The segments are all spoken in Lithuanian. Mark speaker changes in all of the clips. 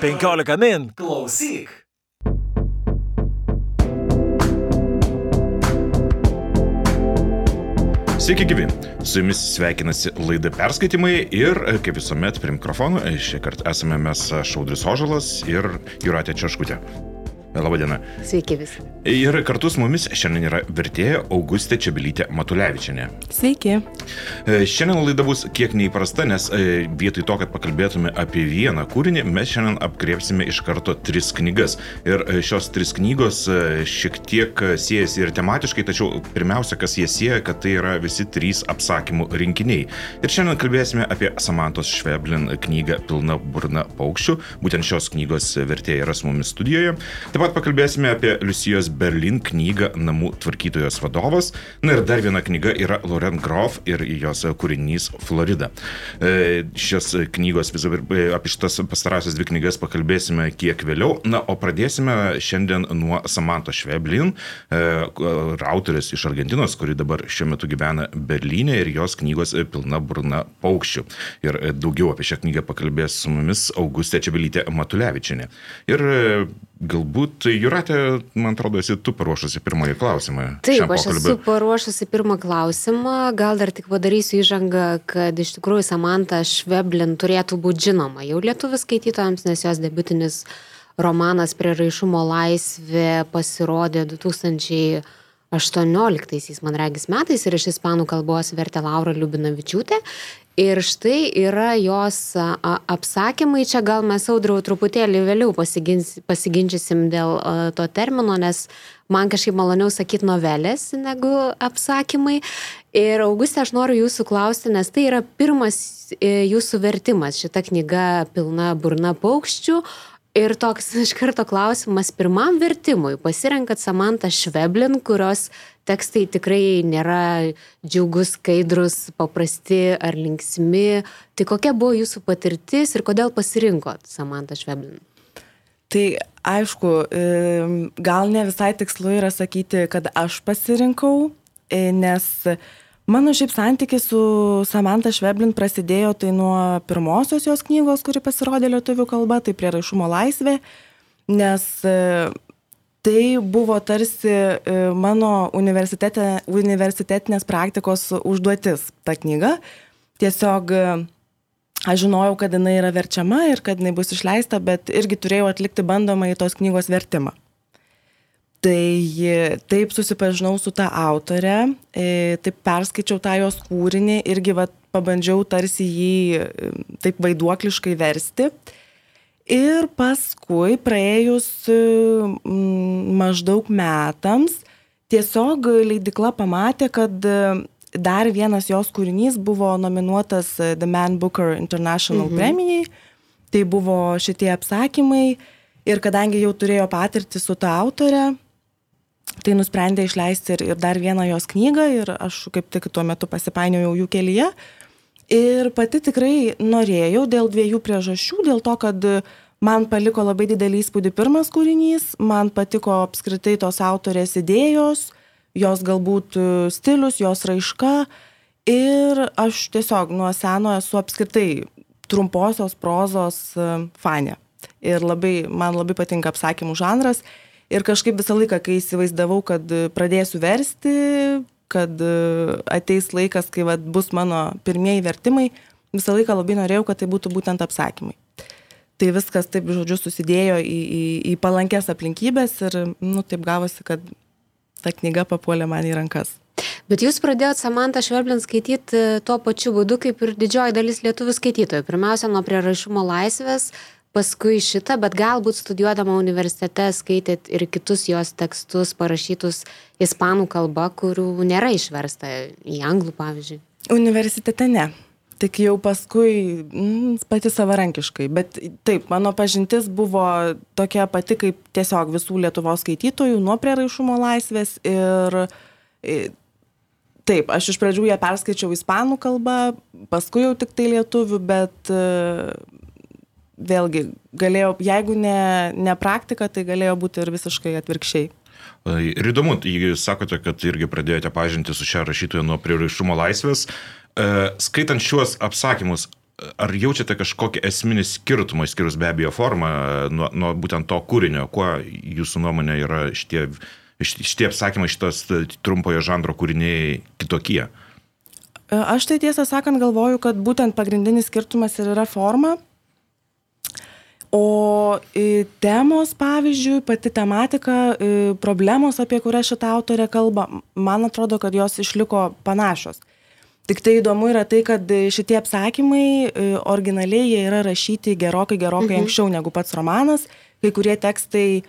Speaker 1: 15 min. Klausyk.
Speaker 2: Sveiki gyvi, su jumis sveikinasi laida perskaitimai ir kaip visuomet prie mikrofonų šį kartą esame mes Šaudris Ožalas ir Juratė Češkutė. Labadiena.
Speaker 3: Sveiki visi.
Speaker 2: Ir kartu su mumis šiandien yra vertėja Augustė Čiabilytė Matulevičianė.
Speaker 4: Sveiki.
Speaker 2: E, šiandien laida bus kiek neįprasta, nes e, vietoj to, kad pakalbėtume apie vieną kūrinį, mes šiandien apkriepsime iš karto tris knygas. Ir e, šios tris knygos šiek tiek siejasi ir tematiškai, tačiau pirmiausia, kas jie sieja, kad tai yra visi trys apsakymų rinkiniai. Ir šiandien kalbėsime apie Samantos Šveblin knygą Pilna burna paukščių. Būtent šios knygos vertėja yra su mumis studijoje. Taip pat pakalbėsime apie Liusijos Berlin knygą Namų tvarkytojos vadovas. Na ir dar viena knyga yra Lauren Groff ir jos kūrinys Florida. E, šios knygos, visą, apie šitas pastarąsias dvi knygas pakalbėsime kiek vėliau. Na, o pradėsime šiandien nuo Samanto Šveblin, e, autorės iš Argentinos, kuri dabar šiuo metu gyvena Berlyne ir jos knygos Pilna burna paukščių. Ir daugiau apie šią knygą pakalbės su mumis Augustė Čiabylytė Matulevičinė. Ir Galbūt, Juratė, man atrodo, esi tu paruošusi pirmąjį klausimą.
Speaker 3: Taip, aš esu paruošusi pirmą klausimą. Gal dar tik padarysiu įžangą, kad iš tikrųjų Samantha Šveblin turėtų būti žinoma jau lietuvių skaitytojams, nes jos debutinis romanas Prieraišumo laisvė pasirodė 2000. 18 man regis metais ir iš ispanų kalbos vertė Laura Liubinavičiūtė Ir štai yra jos apsakymai, čia gal mes audriau truputėlį vėliau pasiginčysim dėl to termino, nes man kažkaip maloniau sakyti novelės negu apsakymai. Ir Augustė, aš noriu jūsų klausti, nes tai yra pirmas e, jūsų vertimas, šita knyga pilna burna paukščių, Ir toks iš karto klausimas pirmam vertimui. Pasirenkat Samantą Šveblin, kurios tekstai tikrai nėra džiugus, skaidrus, paprasti ar linksmi. Tai kokia buvo jūsų patirtis ir kodėl pasirinkot Samantą Šveblin?
Speaker 4: Tai aišku, gal ne visai tikslu yra sakyti, kad aš pasirinkau, e, nes Mano šiaip santykis su Samantha Šveblin prasidėjo tai nuo pirmosios jos knygos, kuri pasirodė lietuvių kalba, tai prieraišumo laisvė, nes e, tai buvo tarsi e, mano universitete, universitetinės praktikos užduotis ta knyga. Tiesiog e, aš žinojau, kad jinai yra verčiama ir kad jinai bus išleista, bet irgi turėjau atlikti bandomąjį tos knygos vertimą. Tai taip susipažinau su tą autorę, e, taip perskaičiau tą jos kūrinį, irgi va, pabandžiau tarsi jį e, taip vaiduokliškai versti. Ir paskui praėjus e, maždaug metams, tiesiog leidikla pamatė, kad dar vienas jos kūrinys buvo nominuotas The Man Booker International mhm. premijai. Tai buvo šitie apsakymai. Ir kadangi jau turėjo patirtį su tą autorę, tai nusprendė išleisti ir, ir dar vieną jos knygą ir aš kaip tik tuo metu pasipainiojau jų kelyje. Ir pati tikrai norėjau dėl dviejų priežasčių. Dėl to, kad man paliko labai didelį įspūdį pirmas kūrinys, man patiko apskritai tos autorės idėjos, jos galbūt stilius, jos raiška. Ir aš tiesiog nuo seno esu apskritai trumposios prozos e, fane. Ir labai, man labai patinka apsakymų žanras. Ir kažkaip visą laiką, kai įsivaizdavau, kad pradėsiu versti, kad ateis laikas, kai vat, bus mano pirmieji vertimai, visą laiką labai norėjau, kad tai būtų būtent apsakymai. Tai viskas taip, žodžiu, susidėjo į, į, į palankės aplinkybės ir, nu, taip gavosi, kad ta knyga papuolė man į rankas.
Speaker 3: Bet jūs pradėjot Samantą Šverblin skaityti tuo pačiu būdu, kaip ir didžioji dalis lietuvių skaitytojų. Pirmiausia, nuo prieraišumo laisvės, paskui šitą, bet galbūt studijuodama universitete skaitėt ir kitus jos tekstus parašytus ispanų kalba, kurių nėra išversta į anglų, pavyzdžiui.
Speaker 4: Universitete ne. Tik jau paskui mm, pati savarankiškai. Bet taip, mano pažintis buvo tokia pati kaip tiesiog visų Lietuvos skaitytojų nuo prieraišumo laisvės. Ir taip, aš iš pradžių ją perskaičiau ispanų kalbą, paskui jau tik tai lietuvių, bet vėlgi galėjo, jeigu ne, ne praktika, tai galėjo būti ir visiškai atvirkščiai.
Speaker 2: Ir įdomu, jūs sakote, kad irgi pradėjote pažinti su šia rašytoja nuo prieraišumo laisvės. E, skaitant šiuos apsakymus, ar jaučiate kažkokį esminį skirtumą, skirus be abejo formą, nuo, nuo būtent to kūrinio, kuo jūsų nuomonė yra šitie, šitie apsakymai, šitos trumpojo žanro kūriniai kitokie?
Speaker 4: Aš tai tiesą sakant galvoju, kad būtent pagrindinis skirtumas ir yra forma. O temos, pavyzdžiui, pati tematika, problemos, apie kurias šitą autorę kalba, man atrodo, kad jos išliko panašios. Tik tai įdomu yra tai, kad šitie apsakymai originaliai jie yra rašyti gerokai, gerokai mhm. anksčiau negu pats romanas. Kai kurie tekstai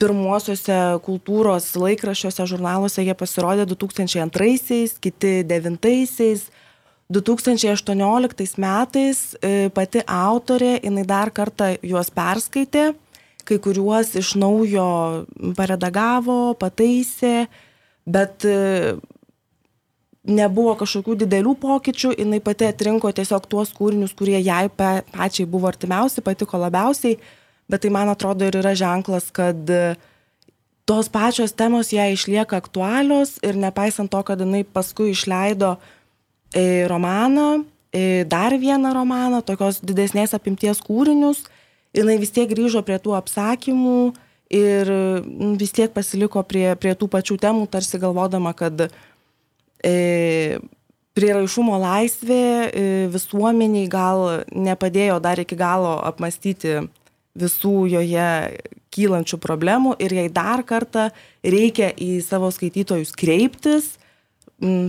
Speaker 4: pirmuosiuose kultūros laikraščiuose, žurnaluose jie pasirodė 2002-aisiais, kiti 2009-aisiais. 2018 metais e, pati autorė, jinai dar kartą juos perskaitė, kai kuriuos iš naujo paredagavo, pataisė, bet e, nebuvo kažkokių didelių pokyčių, jinai pati atrinko tiesiog tuos kūrinius, kurie jai pačiai buvo artimiausi, patiko labiausiai, bet tai man atrodo ir yra ženklas, kad tos pačios temos jai išlieka aktualios ir nepaisant to, kad jinai paskui išleido uh, romaną, dar vieną romaną, tokios didesnės apimties kūrinius, jinai vis tiek grįžo prie tų apsakymų ir vis tiek pasiliko prie, prie tų pačių temų, tarsi galvodama, kad e, prieraišumo laisvė e, visuomeniai gal nepadėjo dar iki galo apmastyti visų joje kylančių problemų ir jai dar kartą reikia į savo skaitytojus kreiptis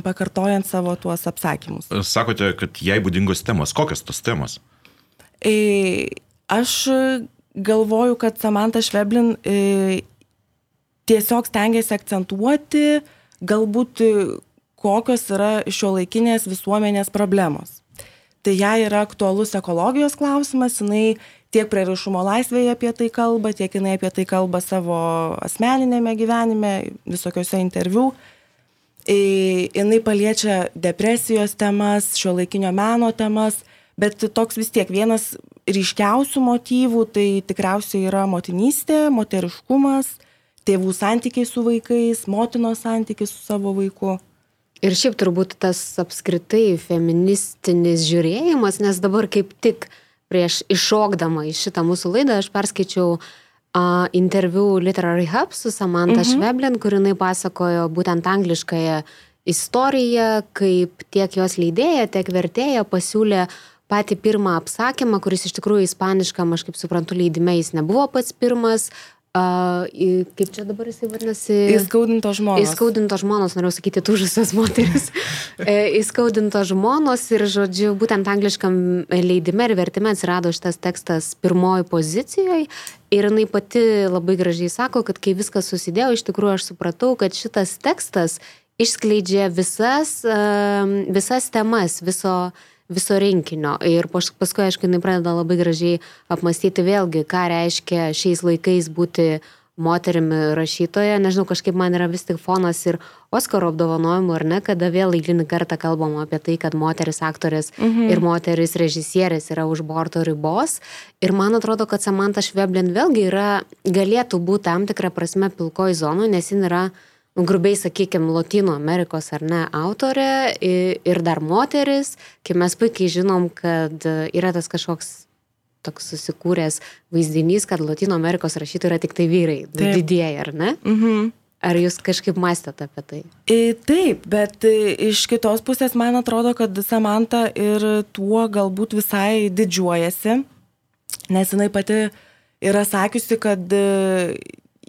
Speaker 4: pakartojant savo tuos apsakymus.
Speaker 2: Sakote, kad jai būdingos temos. Kokios tos temos?
Speaker 4: E, aš galvoju, kad Samantha Šveblin e, tiesiog stengiasi akcentuoti galbūt kokios yra šio laikinės visuomenės problemos. Tai jai yra aktualus ekologijos klausimas, jinai tiek prieraišumo laisvėje apie tai kalba, tiek jinai apie tai kalba savo asmeninėme gyvenime, visokiose interviu. E, jinai paliečia depresijos temas, šio laikinio meno temas, bet toks vis tiek vienas ryškiausių motyvų tai tikriausiai yra motinystė, moteriškumas, tėvų santykiai su vaikais, motinos santykiai su savo vaiku.
Speaker 3: Ir šiaip turbūt tas apskritai feministinis žiūrėjimas, nes dabar kaip tik prieš iššokdama į šitą mūsų laidą aš perskaičiau uh, a, interviu Literary Hub su Samantha mhm. Šveblin, kur jinai pasakojo būtent angliškąją istoriją, kaip tiek jos leidėja, tiek vertėja pasiūlė patį pirmą apsakymą, kuris iš tikrųjų ispaniškam, aš kaip suprantu, leidime jis nebuvo pats pirmas, Uh, kaip čia dabar jisai vadinasi?
Speaker 4: Įskaudintos žmonos.
Speaker 3: Įskaudintos žmonos, norėjau sakyti, tužusios moteris. Įskaudintos žmonos ir, žodžiu, būtent angliškam leidime ir vertime atsirado šitas tekstas pirmoji pozicijoje ir jinai pati labai gražiai sako, kad kai viskas susidėjo, iš tikrųjų aš supratau, kad šitas tekstas išskleidžia visas, uh, visas temas, viso viso rinkinio. Ir paskui, aišku, jinai pradeda labai gražiai apmastyti vėlgi, ką reiškia šiais laikais būti moterimi rašytoja. Nežinau, kažkaip man yra vis tik fonas ir Oskaro apdovanojimų, ar ne, kada vėl eilinį kartą kalbama apie tai, kad moteris aktorės mhm. ir moteris režisierės yra už borto ribos. Ir man atrodo, kad Samantha Šveblin vėlgi yra, galėtų būti tam tikrą prasme pilkoji zona, nes jin yra grubiai sakykime, Latino Amerikos ar ne autorė ir dar moteris, kai mes puikiai žinom, kad yra tas kažkoks toks susikūręs vaizdinys, kad Latino Amerikos rašytojai yra tik tai vyrai, Taip. didieji, ar ne? Mhm. Ar jūs kažkaip mąstėte apie tai?
Speaker 4: Taip, bet iš kitos pusės man atrodo, kad Samanta ir tuo galbūt visai didžiuojasi, nes jinai pati yra sakiusi, kad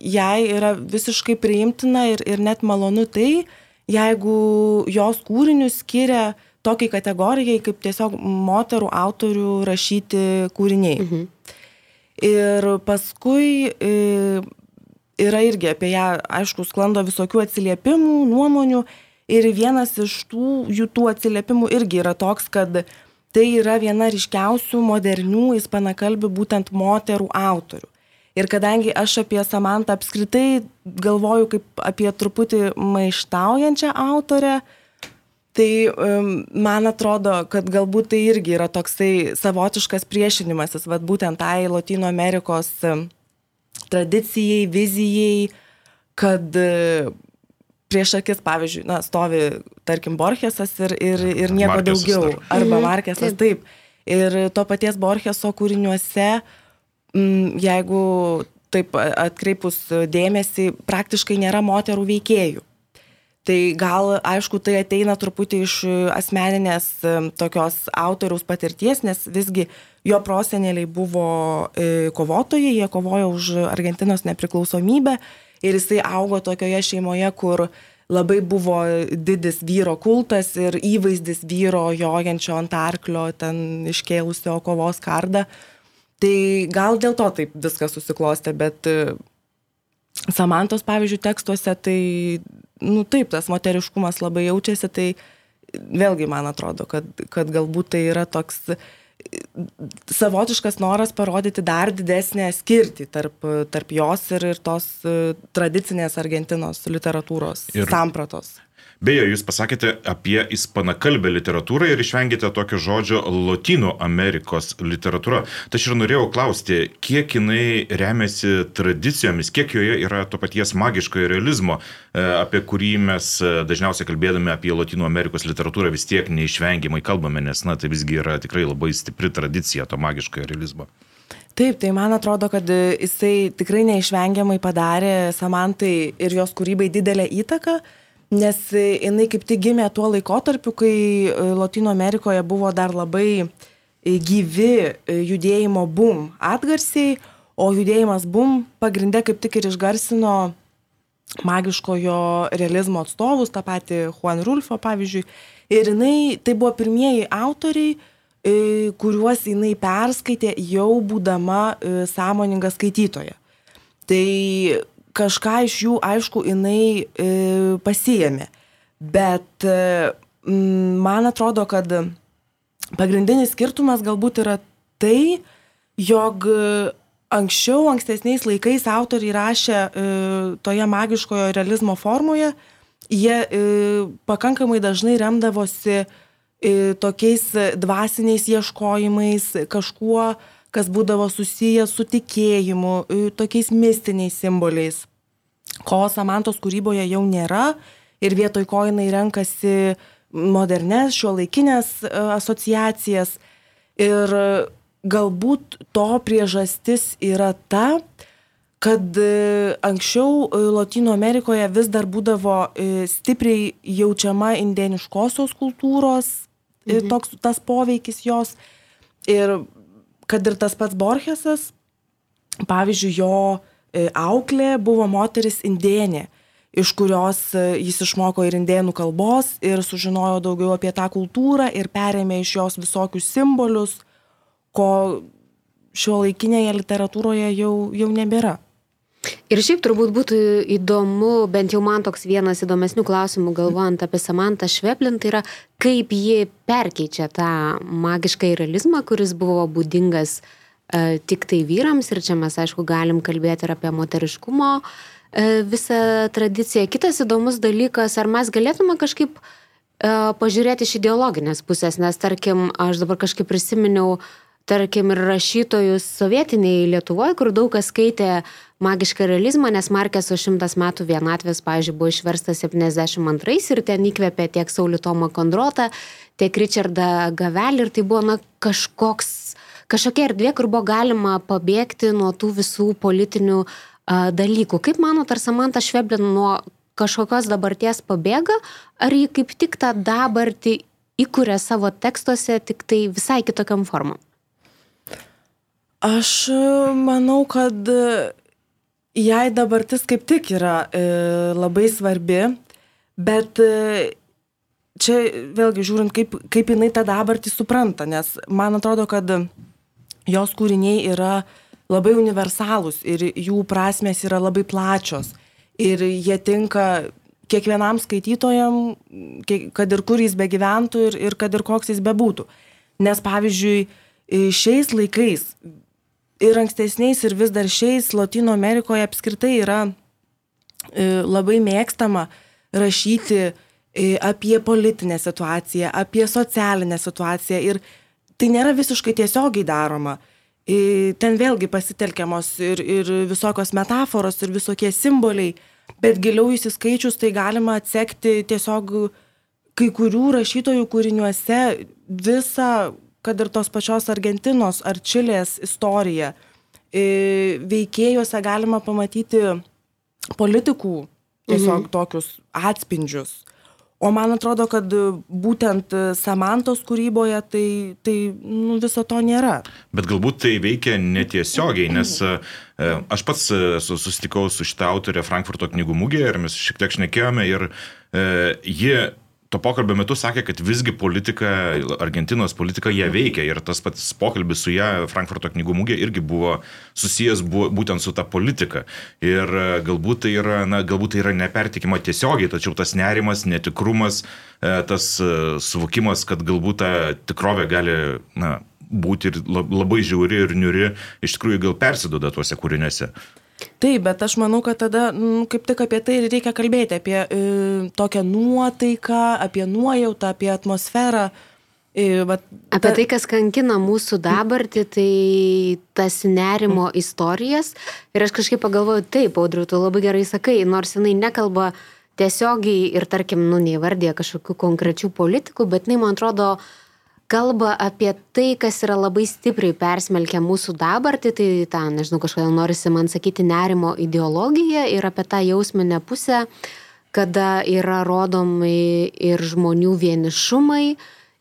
Speaker 4: jai yra visiškai priimtina ir, ir net malonu tai, jeigu jos kūrinius skiria tokiai kategorijai kaip tiesiog moterų autorių rašyti kūriniai. Mhm. Ir paskui e, yra irgi apie ją, aišku, sklando visokių atsiliepimų, nuomonių. Ir vienas iš tų jų tų atsiliepimų irgi yra toks, kad tai yra viena ryškiausių modernių ispanakalbių būtent moterų autorių. Ir kadangi aš apie Samantą apskritai galvoju kaip apie truputį maištaujančią autorę, tai um, man atrodo, kad galbūt tai irgi yra toksai savotiškas priešinimasis, vad būtent tai Latino Amerikos tradicijai, vizijai, kad uh, prieš akis, pavyzdžiui, na, stovi, tarkim, Borgesas ir, ir, ir nieko Markesas daugiau. Dar. Arba mhm. Markesas, taip. taip Ir to paties Borgeso kūriniuose, m, jeigu taip atkreipus dėmesį, praktiškai nėra moterų veikėjų. Tai gal, aišku, tai ateina truputį iš asmeninės tokios autoriaus patirties, nes visgi jo proseneliai buvo e, kovotojai, jie kovojo už Argentinos nepriklausomybę ir jisai augo tokioje šeimoje, kur labai buvo didis vyro kultas ir įvaizdis vyro jojančio ant arklio, ten iškėlusio kovos kardą. Tai gal dėl to taip viskas susiklostė, bet e, Samantos, pavyzdžiui, tekstuose, tai, nu taip, tas moteriškumas labai jaučiasi, tai vėlgi man atrodo, kad, kad galbūt tai yra toks e, savotiškas noras parodyti dar didesnę skirtį tarp, tarp jos ir, ir tos e, tradicinės Argentinos literatūros ir, sampratos.
Speaker 2: Beje, jūs pasakėte apie ispanakalbę literatūrą ir išvengėte tokio žodžio Latino Amerikos literatūra. Tačiau ir norėjau klausti, kiek jinai remiasi tradicijomis, kiek joje yra to paties magiškojo realizmo, e, apie kurį mes e, dažniausiai kalbėdami apie Latino Amerikos literatūrą vis tiek neišvengiamai kalbame, nes, na, tai visgi yra tikrai labai stipri tradicija to magiškojo realizmo.
Speaker 4: Taip, tai man atrodo, kad jisai tikrai neišvengiamai padarė Samantai ir jos kūrybai didelę įtaką nes jinai kaip tik gimė tuo laikotarpiu, kai e, Latino Amerikoje buvo dar labai e, gyvi e, judėjimo bum atgarsiai, o judėjimas bum pagrindė kaip tik ir išgarsino magiškojo realizmo atstovus, tą patį Juan Rulfo pavyzdžiui. Ir jinai, tai buvo pirmieji autoriai, kuriuos jinai perskaitė jau būdama sąmoninga skaitytoja. Tai kažką iš jų, aišku, jinai e, pasijėmė. Bet e, man atrodo, kad pagrindinis skirtumas galbūt yra tai, jog anksčiau, ankstesniais laikais autoriai rašė e, toje magiškojo realizmo formoje, jie e, pakankamai dažnai remdavosi e, tokiais dvasiniais ieškojimais, kažkuo, kas būdavo susijęs su tikėjimu, tokiais mistiniais simboliais, ko Samantos kūryboje jau nėra ir vietoj ko jinai renkasi modernes, šio laikinės e, asociacijas. Ir galbūt to priežastis yra ta, kad e, anksčiau e, Latino Amerikoje vis dar būdavo stipriai jaučiama indieniškosios kultūros, mhm. toks tas poveikis jos. Ir kad ir tas pats Borgesas, pavyzdžiui, jo e, auklė buvo moteris indienė, iš kurios e, jis išmoko ir indienų kalbos ir sužinojo daugiau apie tą kultūrą ir perėmė iš jos visokius simbolius, ko šio laikinėje literatūroje jau, jau nebėra.
Speaker 3: Ir šiaip turbūt būtų įdomu, bent jau man toks vienas įdomesnių klausimų galvojant apie Samantą Šveplin, tai yra kaip ji perkeičia tą magišką realizmą, kuris buvo būdingas uh, tik tai vyrams ir čia mes aišku galim kalbėti ir apie moteriškumo uh, visą tradiciją. Kitas įdomus dalykas, ar mes galėtume kažkaip uh, pažiūrėti iš ideologinės pusės, nes tarkim, aš dabar kažkaip prisiminiau uh, tarkim ir rašytojus sovietinėj Lietuvoje, kur daug kas skaitė magišką realizmą, nes Markeso šimtas metų vienatvės, pavyzdžiui, buvo išverstas 72 ir ten įkvėpė tiek Saulį Tomą Kondrotą, tiek Richardą Gavelį ir tai buvo na, kažkoks, kažkokia erdvė, kur buvo galima pabėgti nuo tų visų politinių a, dalykų. Kaip manot, ar Samantha Šveblin nuo kažkokios dabarties pabėga, ar ji kaip tik tą dabartį įkuria savo tekstuose, tik tai visai kitokiam formom?
Speaker 4: Aš e, manau, kad e, jai dabartis kaip tik yra e, labai svarbi, bet čia vėlgi žiūrint, kaip, kaip jinai tą dabartį supranta, nes man atrodo, kad jos kūriniai yra labai universalūs ir jų prasmės yra labai plačios ir jie tinka kiekvienam skaitytojam, kad ir kur jis begyventų ir, ir kad ir koks jis bebūtų. Nes pavyzdžiui, šiais laikais ir ankstesniais, ir vis dar šiais Latino Amerikoje apskritai yra e, labai mėgstama rašyti e, apie politinę situaciją, apie socialinę situaciją ir tai nėra visiškai tiesiogiai daroma. E, ten vėlgi pasitelkiamos ir, ir visokios metaforos, ir visokie simboliai, bet giliau įsiskaičius tai galima atsekti tiesiog kai kurių rašytojų kūriniuose visą kad ir tos pačios Argentinos ar Čilės istoriją, e, veikėjuose galima pamatyti politikų tiesiog mhm. tokius atspindžius. O man atrodo, kad būtent Samantos kūryboje tai, tai nu, viso to nėra.
Speaker 2: Bet galbūt tai veikia netiesiogiai, nes e, aš pats e, susitikau su šitą autorę Frankfurto knygų mugėje ir mes šiek tiek šnekėjome ir ji to pokalbio metu sakė, kad visgi politika, Argentinos politika ją veikia ir tas pats pokalbis su ją Frankfurto knygų mūgė irgi buvo susijęs buvo, būtent su ta politika. Ir e, galbūt tai yra, na, galbūt tai yra nepertikima tiesiogiai, tačiau tas nerimas, netikrumas, e, tas e, suvokimas, kad galbūt ta tikrovė gali, na, būti ir labai žiauri ir niuri, iš tikrųjų gal persidoda tuose kūriniuose.
Speaker 4: Taip, bet aš manau, kad tada nu, kaip tik apie tai reikia kalbėti, apie e, tokią nuotaiką, apie nuojautą, apie atmosferą. E,
Speaker 3: ta... Apie tai, kas kankina mūsų dabartį, tai tas nerimo istorijas. Ir aš kažkaip pagalvoju, taip, Audriu, tu labai gerai sakai, nors jinai nekalba tiesiogiai ir, tarkim, nu, neįvardė kažkokių konkrečių politikų, bet jinai, man atrodo, uh, kalba apie tai, kas yra labai stipriai persmelkę mūsų dabartį, tai tą, nežinau, kažkodėl norisi man sakyti nerimo ideologiją ir apie tą jausminę pusę, kada yra rodomi ir žmonių vienišumai,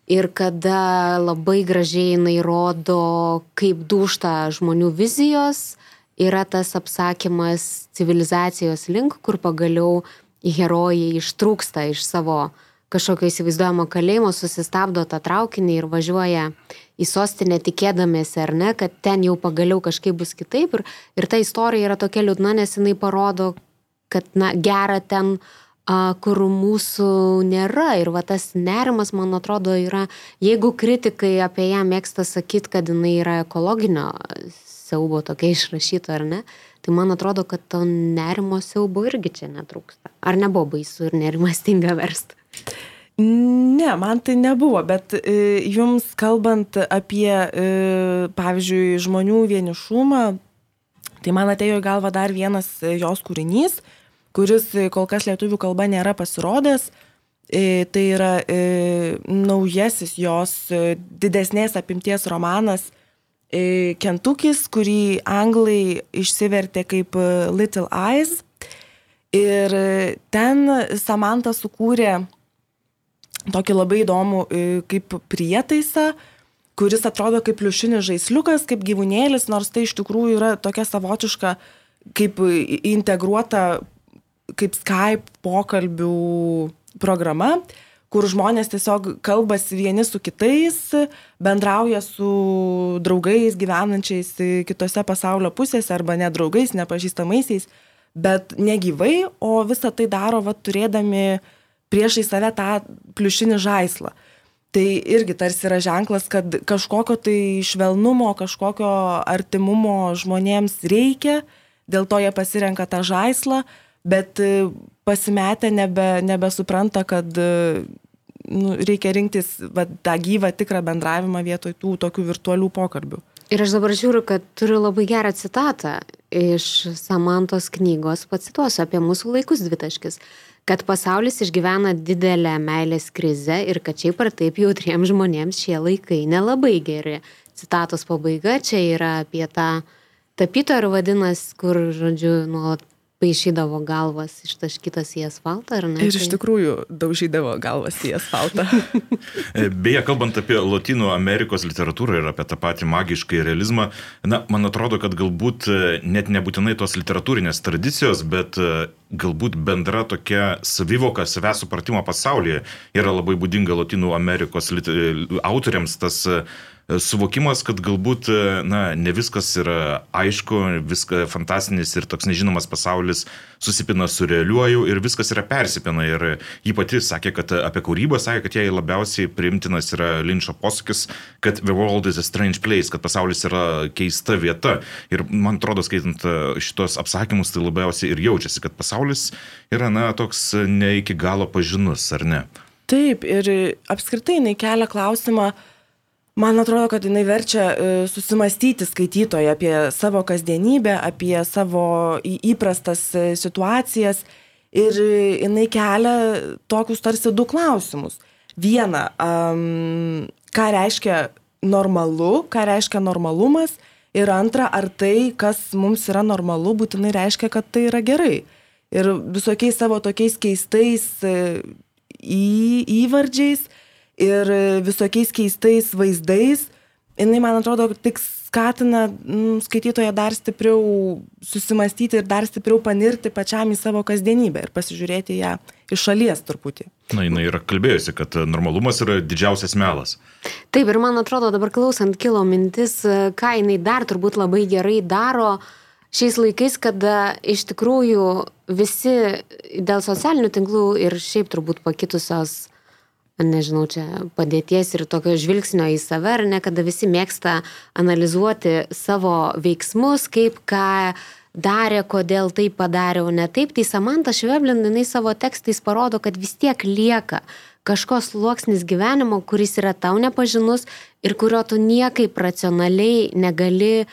Speaker 3: ir kada labai gražiai jinai rodo, kaip dušta žmonių vizijos, yra tas apsakymas civilizacijos link, kur pagaliau herojai ištrūksta iš savo kažkokio įsivaizduojamo kalėjimo, susistabdo tą traukinį ir važiuoja į sostinę tikėdamėsi, ar ne, kad ten jau pagaliau kažkaip bus kitaip. Ir, ir ta istorija yra tokia liūdna, nes jinai parodo, kad, na, gera ten, a, kur mūsų nėra. Ir va tas nerimas, man atrodo, yra, jeigu kritikai apie ją mėgsta sakyti, kad jinai yra ekologinio siaubo tokia išrašyta, ar ne, tai man atrodo, kad to nerimo siaubo irgi čia netrūksta. Ar nebuvo baisu ir nerimastinga versti?
Speaker 4: Ne, man tai nebuvo, bet e, jums kalbant apie, e, pavyzdžiui, žmonių vienišumą, tai man atėjo į galvą dar vienas jos kūrinys, kuris kol kas lietuvių kalba nėra pasirodęs. E, tai yra naujasis jos didesnės apimties romanas Kentukis, kurį anglai išsivertė kaip Little Eyes. Ir ten Samantha sukūrė tokį labai įdomų e, kaip prietaisą, kuris atrodo kaip pliušinis žaisliukas, kaip gyvūnėlis, nors tai iš tikrųjų yra tokia savotiška, kaip integruota, kaip Skype pokalbių programa, kur žmonės tiesiog kalbasi vieni su kitais, bendrauja su draugais gyvenančiais kitose pasaulio pusėse arba nedraugais, nepažįstamaisiais, bet negyvai, o visą tai daro, va, turėdami uh, priešai save tą pliušinį žaislą. Tai irgi tarsi yra ženklas, kad kažkokio tai švelnumo, kažkokio artimumo žmonėms reikia, dėl to jie pasirenka tą žaislą, bet e, pasimetę nebe, nebesupranta, kad e, nu, reikia rinktis va, tą gyvą tikrą bendravimą vietoj tų tokių virtualių pokalbių.
Speaker 3: Ir aš dabar žiūriu, kad turiu labai gerą citatą iš Samantos knygos, pacituosiu apie mūsų laikus dvitaškis kad pasaulis išgyvena didelę meilės krizę ir kad šiaip ar taip jautriems žmonėms šie laikai nelabai geri. Citatos pabaiga čia yra apie tą tapytoją ir vadinas, kur, žodžiu, nuolat paišydavo galvas ištaškytas į asfaltą, ar ne?
Speaker 4: Ir iš tikrųjų daužydavo galvas į asfaltą.
Speaker 2: E, beje, kalbant apie Latino Amerikos literatūrą ir apie tą patį magišką realizmą, na, man atrodo, kad galbūt e, net nebūtinai tos literatūrinės tradicijos, bet e, galbūt bendra tokia savivoka, savęs supratimo pasaulyje yra labai būdinga Latino Amerikos autoriams, tas E, suvokimas, kad galbūt, e, na, ne viskas yra aišku, viskas fantastinis ir toks nežinomas pasaulis susipina su realiuoju ir viskas yra persipina. Ir ji pati sakė, kad apie kūrybą sakė, kad jai labiausiai priimtinas yra Linčio posakis, kad the world is a strange place, kad pasaulis yra keista vieta. Ir man atrodo, skaitant e, šitos apsakymus, tai labiausiai ir jaučiasi, kad pasaulis yra, na, toks ne iki galo pažinus, ar ne?
Speaker 4: Taip, ir apskritai jinai kelia klausimą, Man atrodo, kad jinai verčia e, susimastyti skaitytoją apie savo kasdienybę, apie savo įprastas e, situacijas ir jinai kelia tokius tarsi du klausimus. Viena, um, ką reiškia normalu, ką reiškia normalumas. Ir antra, ar tai, kas mums yra normalu, būtinai reiškia, kad tai yra gerai. Ir visokiais savo tokiais keistais e, į, įvardžiais ir visokiais keistais vaizdais, jinai, man atrodo, tik skatina mm, skaitytoją dar stipriau susimastyti ir dar stipriau panirti pačiam į savo kasdienybę ir pasižiūrėti ją iš šalies truputį.
Speaker 2: Na, jinai yra kalbėjusi, kad normalumas yra didžiausias melas.
Speaker 3: Taip, ir man atrodo, dabar klausant kilo mintis, ką jinai dar turbūt labai gerai daro šiais laikais, kada iš tikrųjų visi dėl socialinių tinklų ir šiaip turbūt pakitusios nežinau, čia padėties ir tokio žvilgsnio į save, ar ne, kada visi mėgsta analizuoti savo veiksmus, kaip ką darė, kodėl tai padarė, o ne taip, tai Samantha Šveblin, jinai savo tekstais parodo, kad vis tiek lieka kažkos sluoksnis gyvenimo, kuris yra tau nepažinus ir kurio tu niekaip racionaliai negali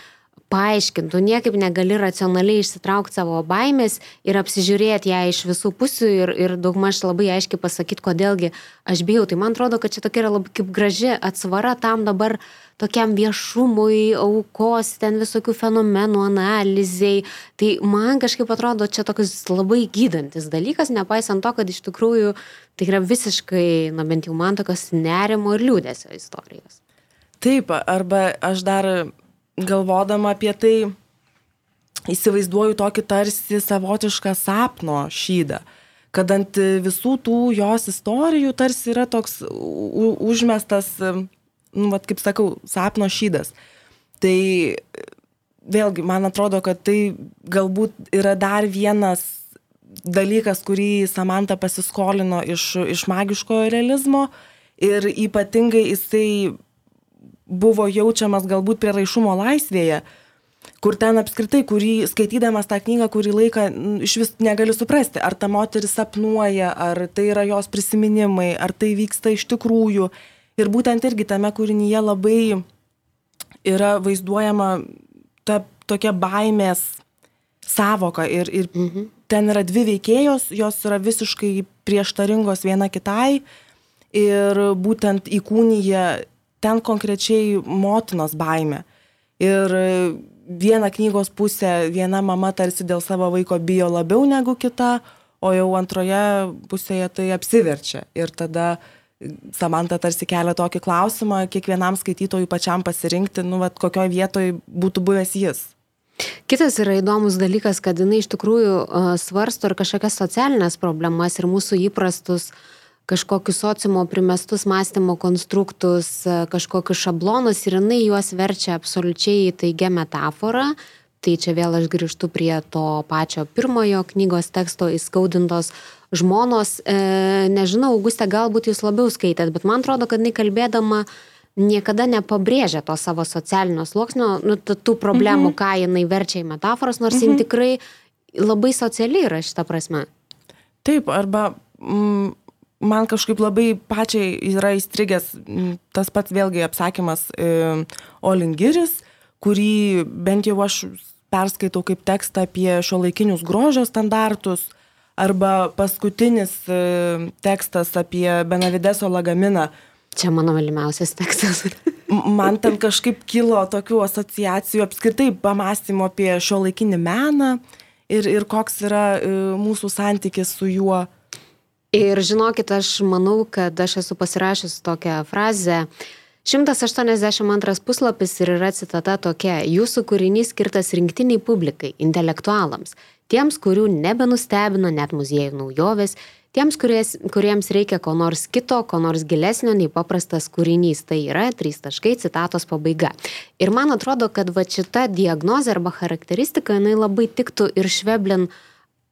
Speaker 3: paaiškint, tu niekaip negali racionaliai išsitraukti savo baimės ir apsižiūrėti ją iš visų pusių ir, ir daugmaž labai aiškiai pasakyti, kodėlgi aš bijau. Tai man atrodo, kad čia tokia yra labai kaip graži atsvara tam dabar tokiam viešumui, aukos, ten visokių fenomenų, analizai. Tai man kažkaip atrodo čia toks labai gydantis dalykas, nepaisant to, kad iš tikrųjų tai yra visiškai, na bent jau man tokios nerimo ir liūdėsio istorijos.
Speaker 4: Taip, arba aš dar galvodama apie tai, įsivaizduoju tokį tarsi savotišką sapno šydą, kad ant visų tų jos istorijų tarsi yra toks užmestas, nu, vat, kaip sakau, sapno šydas. Tai vėlgi, man atrodo, kad tai galbūt yra dar vienas dalykas, kurį Samantha pasiskolino iš, iš magiškojo realizmo ir ypatingai jisai buvo jaučiamas galbūt prieraišumo laisvėje, kur ten apskritai, kurį skaitydamas tą knygą, kurį laiką iš vis negali suprasti, ar ta moteris sapnuoja, ar tai yra jos prisiminimai, ar tai vyksta iš tikrųjų. Ir būtent irgi tame kūrinyje labai yra vaizduojama ta tokia baimės savoka ir, ir mhm. ten yra dvi veikėjos, jos yra visiškai prieštaringos viena kitai ir būtent įkūnyje ten konkrečiai motinos baimė. Ir viena knygos pusė, viena mama tarsi dėl savo vaiko bijo labiau negu kita, o jau antroje pusėje tai apsiverčia. Ir tada Samanta tarsi kelia tokį klausimą kiekvienam skaitytojui pačiam pasirinkti, nu, vat, kokioj vietoj būtų buvęs jis.
Speaker 3: Kitas yra įdomus dalykas, kad jinai iš tikrųjų svarsto ir kažkokias socialinės problemas ir mūsų įprastus uh, kažkokius sociumo primestus mąstymo konstruktus, e, kažkokius šablonus ir jinai juos verčia absoliučiai taigia metafora. Tai čia vėl aš grįžtu prie to pačio pirmojo knygos teksto įskaudintos žmonos. E, nežinau, Augustė, galbūt jūs labiau skaitėt, bet man atrodo, kad jinai kalbėdama niekada nepabrėžia to savo socialinio sluoksnio, nu, tų problemų, mhm. ką jinai verčia į metaforas, nors mhm. jin tikrai labai socialiai yra šitą prasme.
Speaker 4: Taip, arba mm, man kažkaip labai pačiai yra įstrigęs tas pats vėlgi apsakymas e, Olingiris, kurį bent jau aš perskaitau kaip tekstą apie šio laikinius grožio standartus, arba paskutinis e, tekstas apie Benavideso lagaminą.
Speaker 3: Čia mano mylimiausias tekstas.
Speaker 4: man ten kažkaip kilo tokių asociacijų apskritai pamastymų apie šio laikinį meną ir, ir koks yra e, mūsų santykis su juo
Speaker 3: Ir žinokit, aš manau, kad aš esu pasirašęs tokią frazę. 182 puslapis ir yra citata tokia. Jūsų kūrinys skirtas rinktiniai publikai, intelektualams, tiems, kurių nebenustebino net muziejų naujovės, tiems, kuries, kuriems reikia ko nors kito, ko nors gilesnio nei paprastas kūrinys. Tai yra trys taškai citatos pabaiga. Ir man atrodo, kad va šita diagnozė arba charakteristika, jinai labai tiktų ir šveblin uh,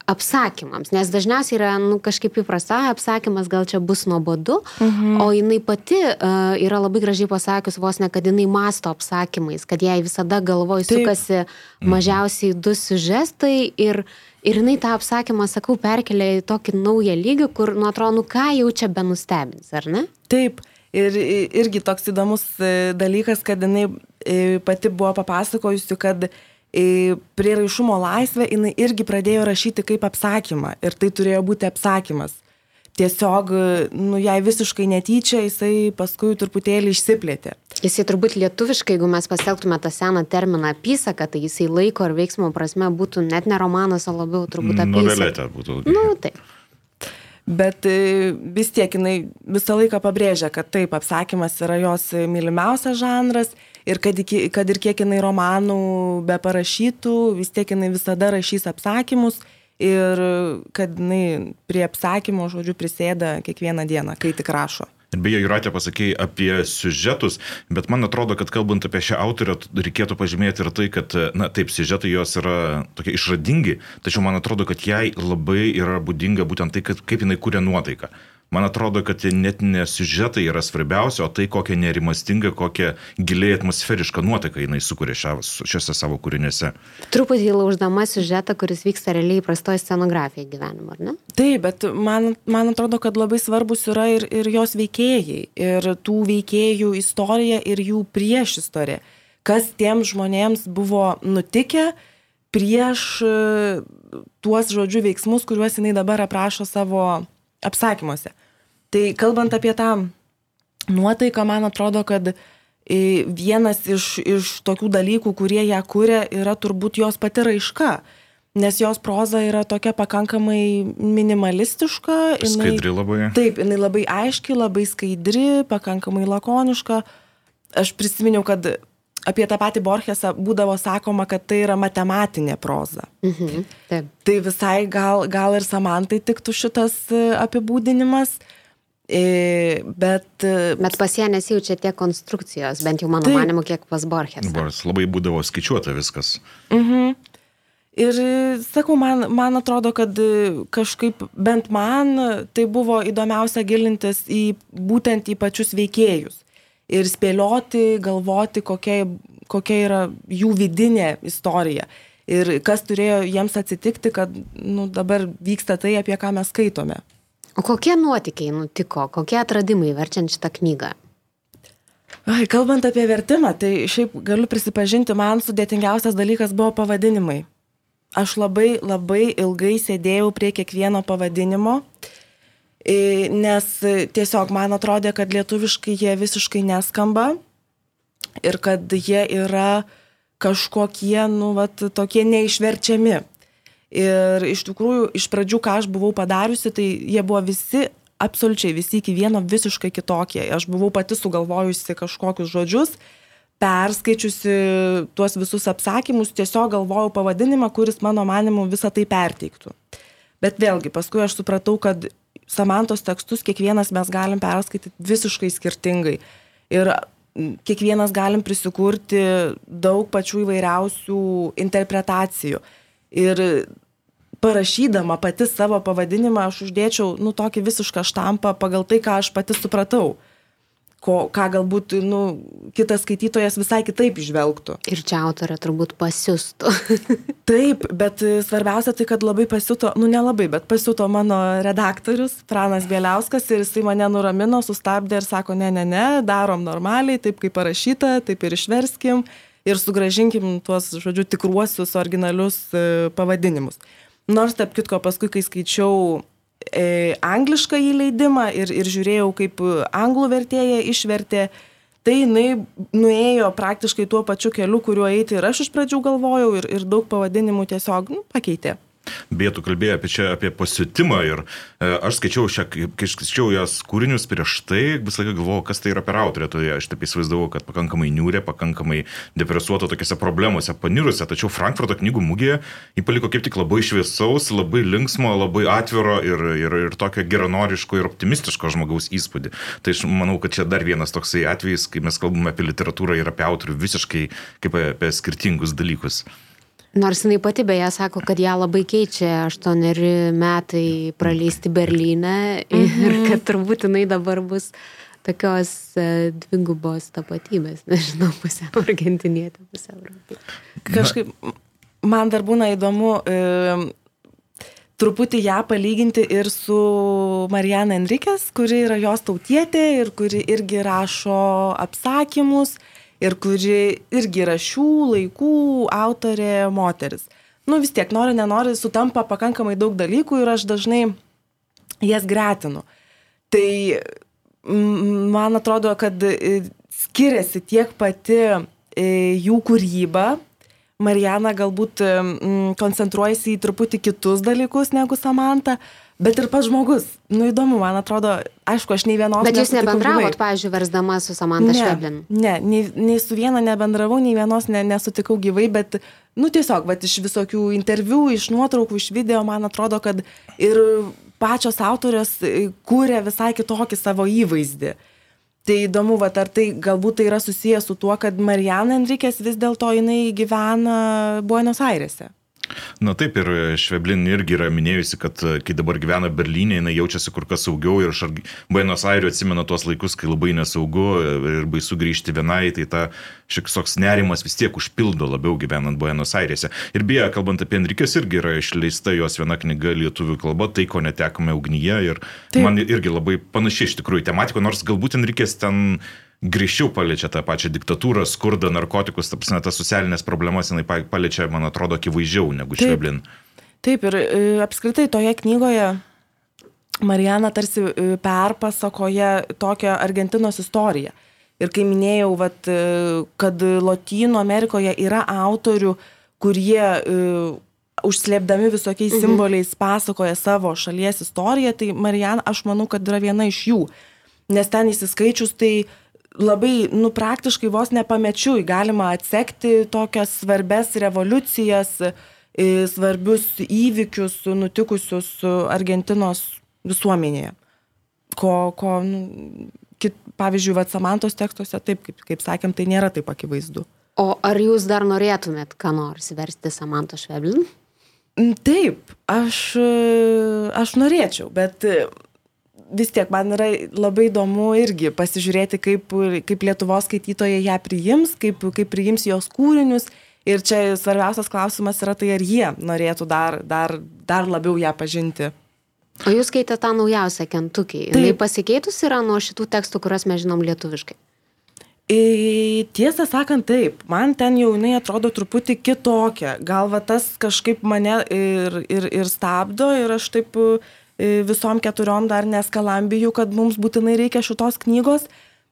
Speaker 3: apsakymams, nes dažniausiai yra nu, kažkaip įprasta, apsakymas gal čia bus nuobodu, mhm. o jinai pati uh, yra labai gražiai pasakius vos ne, kad jinai masto apsakymais, kad jai visada galvoj sukasi Taip. mažiausiai du sužestai ir, ir jinai tą apsakymą, sakau, perkelia į tokį naują lygį, kur, nu atrodo, nu ką jau čia be nustebins, ar ne?
Speaker 4: Taip. Ir irgi toks įdomus e, dalykas, kad jinai e, pati buvo papasakojusi, kad uh, prieraišumo laisvę jinai irgi pradėjo rašyti kaip apsakymą ir tai turėjo būti apsakymas. tiesiog, nu, jai visiškai netyčia, jisai paskui truputėlį išsiplėtė.
Speaker 3: Jisai turbūt lietuviškai, jeigu mes pasitelktume tą seną terminą apysaka, tai jisai laiko ir veiksmo prasme būtų net ne romanas, o labiau turbūt apysaka.
Speaker 2: Novelėtė būtų.
Speaker 3: Nu, taip.
Speaker 4: Bet e, vis tiek jinai visą laiką pabrėžia, kad taip, apsakymas yra jos mylimiausias žanras ir kad, iki, kad ir kiek jinai romanų be parašytų, vis tiek jinai visada rašys apsakymus ir kad jinai prie apsakymo žodžių prisėda kiekvieną dieną, kai tik rašo.
Speaker 2: Ir beje, Juratė pasakė apie siužetus, bet man atrodo, kad kalbant apie šią autorę, reikėtų pažymėti ir tai, kad, na taip, siužetai jos yra tokie išradingi, tačiau man atrodo, kad jai labai yra būdinga būtent tai, kad, kaip jinai kūrė nuotaiką. Man atrodo, kad net ne siužetai yra svarbiausia, o tai kokia nerimastinga, kokia giliai atmosferiška nuotaika jinai sukuria šiuose savo kūriniuose.
Speaker 3: Truputį lauždama siužetą, kuris vyksta realiai prastoje scenografijoje gyvenimo, ar ne?
Speaker 4: Taip, bet man, man atrodo, kad labai svarbus yra ir, ir jos veikėjai, ir tų veikėjų istorija ir jų prieš istorija. Kas tiems žmonėms buvo nutikę prieš e, tuos žodžių veiksmus, kuriuos jinai dabar aprašo savo apsakymuose. Tai kalbant apie tą nuotaiką, man atrodo, kad vienas iš, iš tokių dalykų, kurie ją kūrė, yra turbūt jos pati raiška. Nes jos proza yra tokia pakankamai minimalistiška.
Speaker 2: Jinai, skaidri labai.
Speaker 4: Taip, jinai labai aiški, labai skaidri, pakankamai lakoniška. Aš prisiminiau, kad apie tą patį Borgesą būdavo sakoma, kad tai yra matematinė proza.
Speaker 3: Mhm, taip.
Speaker 4: Tai visai gal, gal ir Samantai tiktų šitas apibūdinimas. E, bet...
Speaker 3: E, bet pas ją nesijaučia tiek konstrukcijos, bent jau mano tai, manimu, kiek pas Borges.
Speaker 2: Boris labai būdavo skaičiuota viskas.
Speaker 4: Mhm. Ir sakau, man, man atrodo, kad kažkaip bent man tai buvo įdomiausia gilintis į būtent į pačius veikėjus. Ir spėlioti, galvoti, kokia, kokia yra jų vidinė istorija. Ir kas turėjo jiems atsitikti, kad nu, dabar vyksta tai, apie ką mes skaitome.
Speaker 3: O kokie nuotykiai nutiko, kokie atradimai verčiant šitą knygą?
Speaker 4: Ai, kalbant apie vertimą, tai šiaip galiu prisipažinti, man sudėtingiausias dalykas buvo pavadinimai. Aš labai labai ilgai sėdėjau prie kiekvieno pavadinimo, nes tiesiog man atrodė, kad lietuviškai jie visiškai neskamba ir kad jie yra kažkokie, nu, vat, tokie neišverčiami. Ir iš tikrųjų, iš pradžių, ką aš buvau padariusi, tai jie buvo visi, absoliučiai visi iki vieno visiškai kitokie. Aš buvau pati sugalvojusi kažkokius žodžius, perskaičiusi tuos visus apsakymus, tiesiog galvojau pavadinimą, kuris mano manimu visą tai perteiktų. Bet vėlgi, paskui aš supratau, kad Samantos tekstus kiekvienas mes galim perskaityti visiškai skirtingai. Ir kiekvienas galim prisikurti daug pačių įvairiausių interpretacijų. Ir parašydama pati savo pavadinimą aš uždėčiau, nu, tokį visišką štampą pagal tai, ką aš pati supratau. Ko, ką galbūt, nu, kitas skaitytojas visai kitaip išvelgtų.
Speaker 3: Ir čia autorė turbūt pasiūstų.
Speaker 4: Taip, bet svarbiausia tai, kad labai pasiūto, nu nelabai, bet pasiūto mano redaktorius, Pranas Bieliauskas, ir jisai mane nuramino, sustabdė ir sako, ne, ne, ne, darom normaliai, taip kaip parašyta, taip ir išverskim ir sugražinkim tuos, žodžiu, tikruosius originalius e, pavadinimus. Nors, tarp kitko, paskui, kai skaičiau e, anglišką įleidimą ir, ir žiūrėjau, kaip anglų vertėja išvertė, tai jinai nuėjo praktiškai tuo pačiu keliu, kuriuo eiti ir aš iš pradžių galvojau ir, ir daug pavadinimų tiesiog nu, pakeitė.
Speaker 2: Beje, tu kalbėjai apie čia, apie pasiutimą ir e, aš skaičiau šią, kai skaičiau jos kūrinius prieš tai, visą laiką galvojau, kas tai yra per autorė, tai aš taip įsivaizdavau, kad pakankamai niūrė, pakankamai depresuota tokiuose problemuose, panirusi, tačiau Frankfurto knygų mugėje jį paliko kaip tik labai šviesaus, labai linksmo, labai atviro ir, ir, ir tokio geranoriško ir optimistiško žmogaus įspūdį. Tai aš manau, kad čia dar vienas toksai atvejis, kai mes kalbame apie literatūrą ir apie autorių visiškai kaip apie skirtingus dalykus.
Speaker 3: Nors jinai pati beje sako, kad ją labai keičia aštuoneri metai praleisti Berlyne ir mm -hmm. kad turbūt jinai dabar bus tokios uh, dvigubos tapatybės, nežinau, pusiau argentinietė, pusiau europietė.
Speaker 4: Kažkaip man dar būna įdomu e, truputį ją palyginti ir su Marijana Enrikės, kuri yra jos tautietė ir kuri irgi rašo apsakymus ir kuri irgi yra šių laikų autorė moteris. Nu vis tiek, nori, nenori, sutampa pakankamai daug dalykų ir aš dažnai jas gretinu. Tai mm, man atrodo, kad e, skiriasi tiek pati e, jų kūryba. Marijana galbūt mm, koncentruojasi į truputį kitus dalykus negu Samantha, bet ir pats žmogus. Nu įdomu, man atrodo, aišku, aš nei vienos.
Speaker 3: Bet jūs nebendravot,
Speaker 4: gyvai.
Speaker 3: pavyzdžiui, versdama su Samantha Šveblin.
Speaker 4: Ne, nei, nei su viena nebendravau, nei vienos ne, nesutikau gyvai, bet, nu tiesiog, bet iš visokių interviu, iš nuotraukų, iš video, man atrodo, kad ir pačios autorės e, kūrė visai kitokį savo įvaizdį. Tai įdomu, va, ar tai galbūt tai yra susijęs su tuo, kad Marijana Enrikės vis dėlto jinai gyvena Buenos Airėse.
Speaker 2: Na taip, ir Šveblin irgi yra minėjusi, kad e, kai dabar gyvena Berlyne, jinai jaučiasi kur kas saugiau ir ar- Buenos Airių atsimena tuos laikus, kai labai nesaugu ir baisu grįžti vienai, tai ta šioks toks nerimas vis tiek užpildo labiau gyvenant Buenos Airėse. Ir beje, kalbant apie Enrikės, irgi yra išleista jos viena knyga lietuvių kalba, tai ko netekome ugnyje ir
Speaker 4: Taip.
Speaker 2: man irgi labai panaši iš tikrųjų tematika, nors galbūt Enrikės ten grįžčiau paliečia tą pačią diktatūrą, skurdą, narkotikus, ta prasme, tas socialinės problemas jinai pa- paliečia, man atrodo, akivaizdžiau negu. Šveblin.
Speaker 4: Taip, ir e, apskritai toje knygoje Marijana tarsi e, perpasakoja tokią Argentinos istoriją. Ir kai minėjau, vat, e, kad Latino Amerikoje yra autorių, kurie e, užslėpdami visokiais mhm. simboliais pasakoja savo šalies istoriją, tai Marijana, aš manau, kad yra viena iš jų. Nes ten įsiskaičius, tai labai, nu, praktiškai vos nepamečiui galima atsekti tokias svarbes revoliucijas, svarbius įvykius nutikusius Argentinos visuomenėje. Ko, ko nu, kit, pavyzdžiui, Vatsamantos tekstuose, taip, kaip, kaip sakėm, tai nėra taip akivaizdu.
Speaker 3: O ar jūs dar norėtumėt ką nors versti Samantha Šveblin?
Speaker 4: Mm, Taip, aš, aš norėčiau, bet vis tiek man yra labai įdomu irgi pasižiūrėti, kaip, kaip Lietuvos skaitytojai ją priims, kaip, kaip priims jos kūrinius. Ir čia svarbiausias klausimas yra tai, ar jie norėtų dar, dar, dar labiau ją pažinti.
Speaker 3: O jūs skaitėte tą naujausią kentukį.
Speaker 4: Taip.
Speaker 3: Jis pasikeitus yra nuo šitų tekstų, kuriuos mes žinom lietuviškai.
Speaker 4: E, Tiesą sakant, taip, man ten jau jinai atrodo truputį kitokia. Gal va tas kažkaip mane ir, ir, ir stabdo ir aš taip e, visom keturiom dar neskalambiju, kad mums būtinai reikia šitos knygos,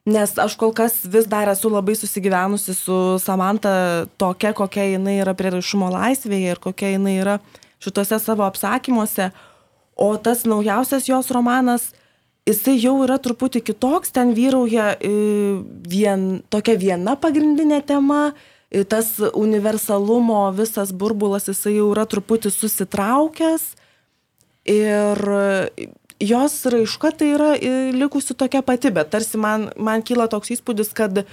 Speaker 4: nes aš kol kas vis dar esu labai susigyvenusi su Samanta tokia, kokia jinai yra prieraišumo laisvėje ir kokia jinai yra šituose savo apsakymuose. O tas naujausias jos romanas, jisai jau yra truputį kitoks, ten vyrauja e, vien, tokia viena pagrindinė tema, e, tas universalumo visas burbulas, jisai jau yra truputį susitraukęs ir jos raiška tai yra e, likusi tokia pati, bet tarsi man, man kyla toks įspūdis, kad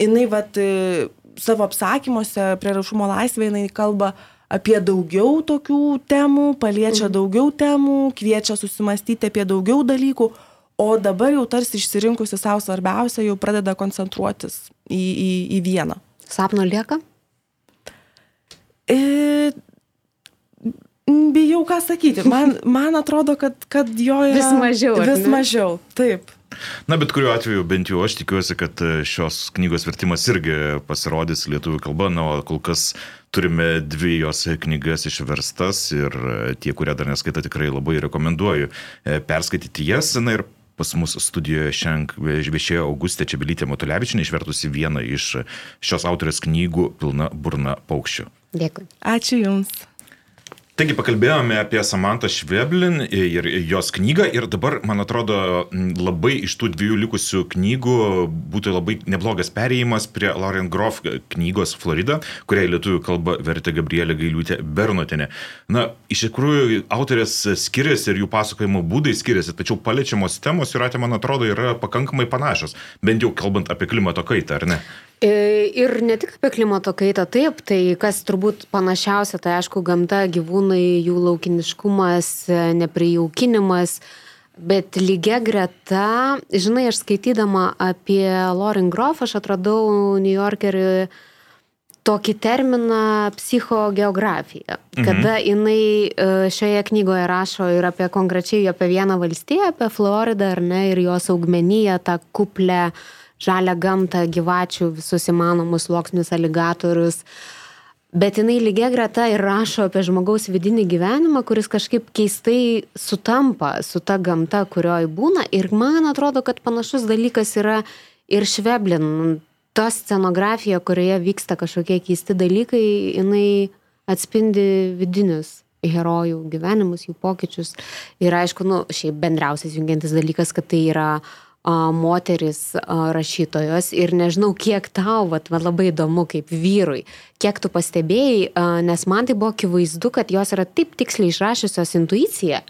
Speaker 4: jinai vat, e, savo apsakymuose prieraišumo laisvė jinai kalba apie daugiau tokių temų, paliečia daugiau temų, kviečia susimastyti apie daugiau dalykų, o dabar jau tarsi išsirinkusi savo svarbiausia, jau pradeda koncentruotis į, į, į vieną.
Speaker 3: Sapno lieka?
Speaker 4: E, bijau ką sakyti. Man, man atrodo, kad, kad jo yra
Speaker 3: Vis mažiau,
Speaker 4: Vis
Speaker 3: ne?
Speaker 4: mažiau, taip.
Speaker 2: Na, bet kuriuo atveju, bent jau aš tikiuosi, kad e, šios knygos vertimas irgi pasirodys lietuvių kalba, na, o kol kas turime dvi jos knygas išverstas ir e, tie, kurie dar neskaita, tikrai labai rekomenduoju e, perskaityti jas. Na ir pas mus studijoje šiandien viešėjo Augustė Čiabilytė Motulevičinė, išvertusi vieną iš šios autorės knygų Pilna burna paukščių.
Speaker 3: Dėkui.
Speaker 4: Ačiū Jums.
Speaker 2: Taigi pakalbėjome apie Samantą Šveblin ir jos knygą ir dabar, man atrodo, labai iš tų dviejų likusių knygų būtų labai neblogas perėjimas prie Lauren Groff knygos Florida, kurią į lietuvių kalbą vertė Gabrielė Gailiūtė Bernotinė. Na, iš tikrųjų, autorės skiriasi ir jų pasakojimo būdai skiriasi, tačiau paliečiamos temos jūratė, man atrodo, yra pakankamai panašios, bent jau kalbant apie klimato kaitą, ar ne?
Speaker 3: E, Ir ne tik apie klimato kaitą, taip, tai kas turbūt panašiausia, tai aišku, gamta, gyvūnai, jų laukiniškumas, e, neprijaukinimas, bet lygia greta, žinai, aš skaitydama apie Lauren Groff, aš atradau New Yorkerį tokį terminą psichogeografija, kada jinai e, šioje knygoje rašo ir apie konkrečiai apie vieną valstiją, apie Floridą ar ne, ir jos augmenyje, tą kuplę žalią gamtą, gyvačių, visus įmanomus sluoksnius, aligatorius. Bet jinai lygia greta ir rašo apie žmogaus vidinį gyvenimą, kuris kažkaip keistai sutampa su ta gamta, kurioje būna. Ir man atrodo, kad panašus dalykas yra ir šveblin. Ta scenografija, kurioje vyksta kažkokie keisti dalykai, jinai atspindi vidinius herojų gyvenimus, jų pokyčius. Ir aišku, nu, šiaip bendriausias jungiantis dalykas, kad tai yra a, moteris rašytojos ir nežinau, kiek tau, vat, va, labai įdomu kaip vyrui, kiek tu pastebėjai, nes man tai buvo akivaizdu, kad jos yra taip tiksliai išrašysios intuiciją.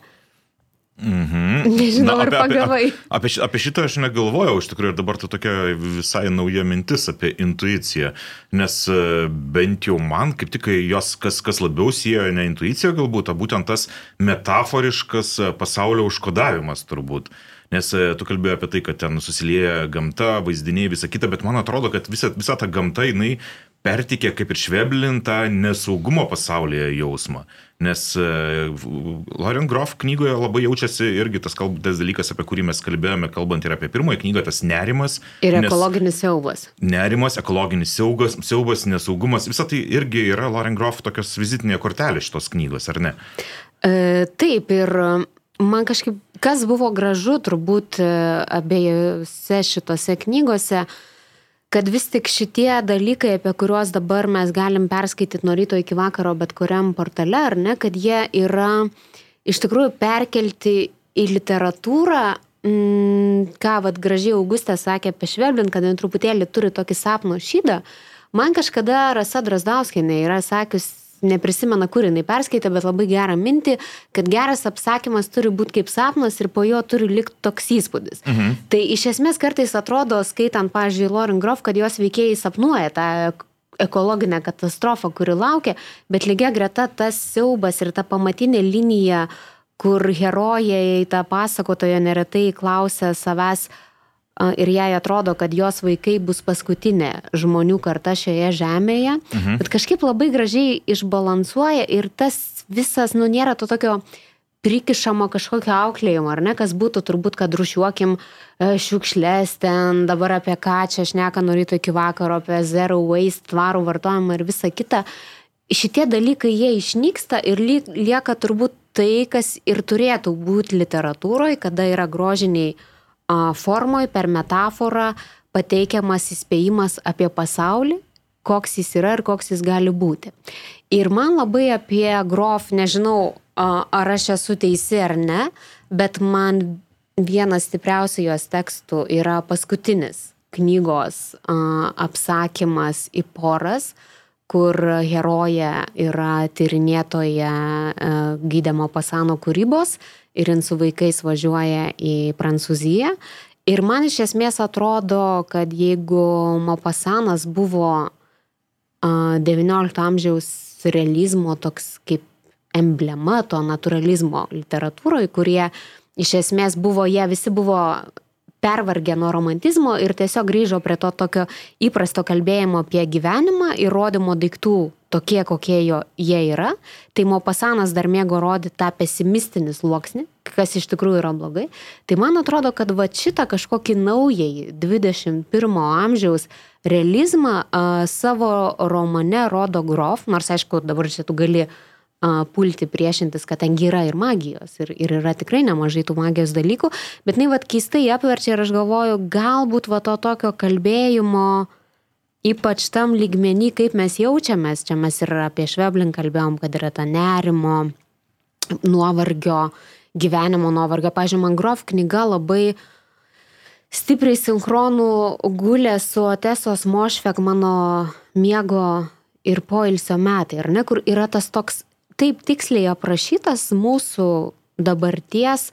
Speaker 2: Mhm.
Speaker 3: Nežinau, ar
Speaker 2: apie,
Speaker 3: pagavai.
Speaker 2: Apie, apie, apie šitą aš negalvojau, iš tikrųjų, ir dabar tai tokia visai nauja mintis apie intuiciją, nes e, bent jau man, kaip tik jos kas, kas labiau siejo ne intuicija galbūt, o būtent tas metaforiškas e, pasaulio užkodavimas turbūt. Nes e, tu kalbėjai apie tai, kad ten susilieja gamta, vaizdiniai, visa kita, bet man atrodo, kad visa, visa ta gamta, jinai pertikė kaip ir šveblintą nesaugumo pasaulyje jausmą. Nes uh, Lauren Groff knygoje labai jaučiasi irgi tas, kalb, tas dalykas, apie kurį mes kalbėjome, kalbant ir apie pirmąją knygą, tas nerimas.
Speaker 3: Ir
Speaker 2: nes-
Speaker 3: ekologinis siaubas.
Speaker 2: Nerimas, ekologinis siaugas, siaubas, nesaugumas, visa tai irgi yra Lauren Groff tokios vizitinė kortelė šitos knygos, ar ne?
Speaker 3: E, taip, ir man kažkaip, kas buvo gražu turbūt e, abiejose šitose knygose, kad vis tik šitie dalykai, apie kuriuos dabar mes galim perskaityti nuo ryto iki vakaro bet kuriam portale, ar ne, kad jie yra iš tikrųjų perkelti į literatūrą, mm, ką vad gražiai Augustė sakė apie Švelbin, kad jin truputėlį turi tokį sapno šydą. Man kažkada Rasa Drasdauskinė yra sakius, neprisimena, kur jinai perskaitė, bet labai gerą mintį, kad geras apsakymas turi būti kaip sapnas ir po jo turi likti toks įspūdis. Mhm. Tai iš esmės kartais atrodo, skaitant, pavyzdžiui, Lauren Groff, kad jos veikėjai sapnuoja tą ek- ekologinę katastrofą, kuri laukia, bet lygia greta tas siaubas ir ta pamatinė linija, kur herojai, ta pasakotoja neretai klausia savęs, a, ir jai atrodo, kad jos vaikai bus paskutinė žmonių karta šioje žemėje, mhm. bet kažkaip labai gražiai išbalansuoja ir tas visas, nu, nėra to tokio prikišamo kažkokio auklėjimo, ar ne, kas būtų turbūt, kad rušiuokim e, šiukšlės ten, dabar apie ką čia šneka nuo ryto iki vakaro, apie zero waste, tvarų vartojimą ir visa kita. Šitie dalykai jie išnyksta ir lie- lieka turbūt tai, kas ir turėtų būti literatūroje, kada yra grožiniai a, formoj per metaforą pateikiamas įspėjimas apie pasaulį, koks jis yra ir koks jis gali būti. Ir man labai apie Grof, nežinau, ar aš esu teisi ar ne, bet man vienas stipriausių jos tekstų yra paskutinis knygos apsakymas į poras, kur herojė yra tyrinėtoja e, gydimo pasano kūrybos ir jin su vaikais važiuoja į Prancūziją. Ir man iš esmės atrodo, kad jeigu Mopasanas buvo XIX amžiaus realizmo toks kaip emblema to naturalizmo literatūroje, kurie iš esmės buvo, jie visi buvo pervargę nuo romantizmo ir tiesiog grįžo prie to tokio įprasto kalbėjimo apie gyvenimą ir rodymo daiktų tokie, kokie jo, jie yra. Tai Mopasanas dar mėgo rodyti tą pesimistinį sluoksnį, kas iš tikrųjų yra blogai. Tai man atrodo, kad va šitą kažkokį naująjį 21 amžiaus realizmą a, savo romane rodo Grof, nors aišku, dabar čia tu gali a, pulti priešintis, kad tengi yra ir magijos, ir, ir yra tikrai nemažai tų magijos dalykų, bet jinai vad keistai apverčia ir aš galvoju, galbūt va to tokio kalbėjimo, ypač tam lygmenį, kaip mes jaučiamės, čia mes ir apie Šveblin kalbėjom, kad yra ta nerimo, nuovargio, gyvenimo nuovargio. Pavyzdžiui, Mangrove knyga labai stipriai sinchronų gulė su Otesos Mošvek mano miego ir poilsio metai, ar ne, kur yra tas toks taip tiksliai aprašytas mūsų dabarties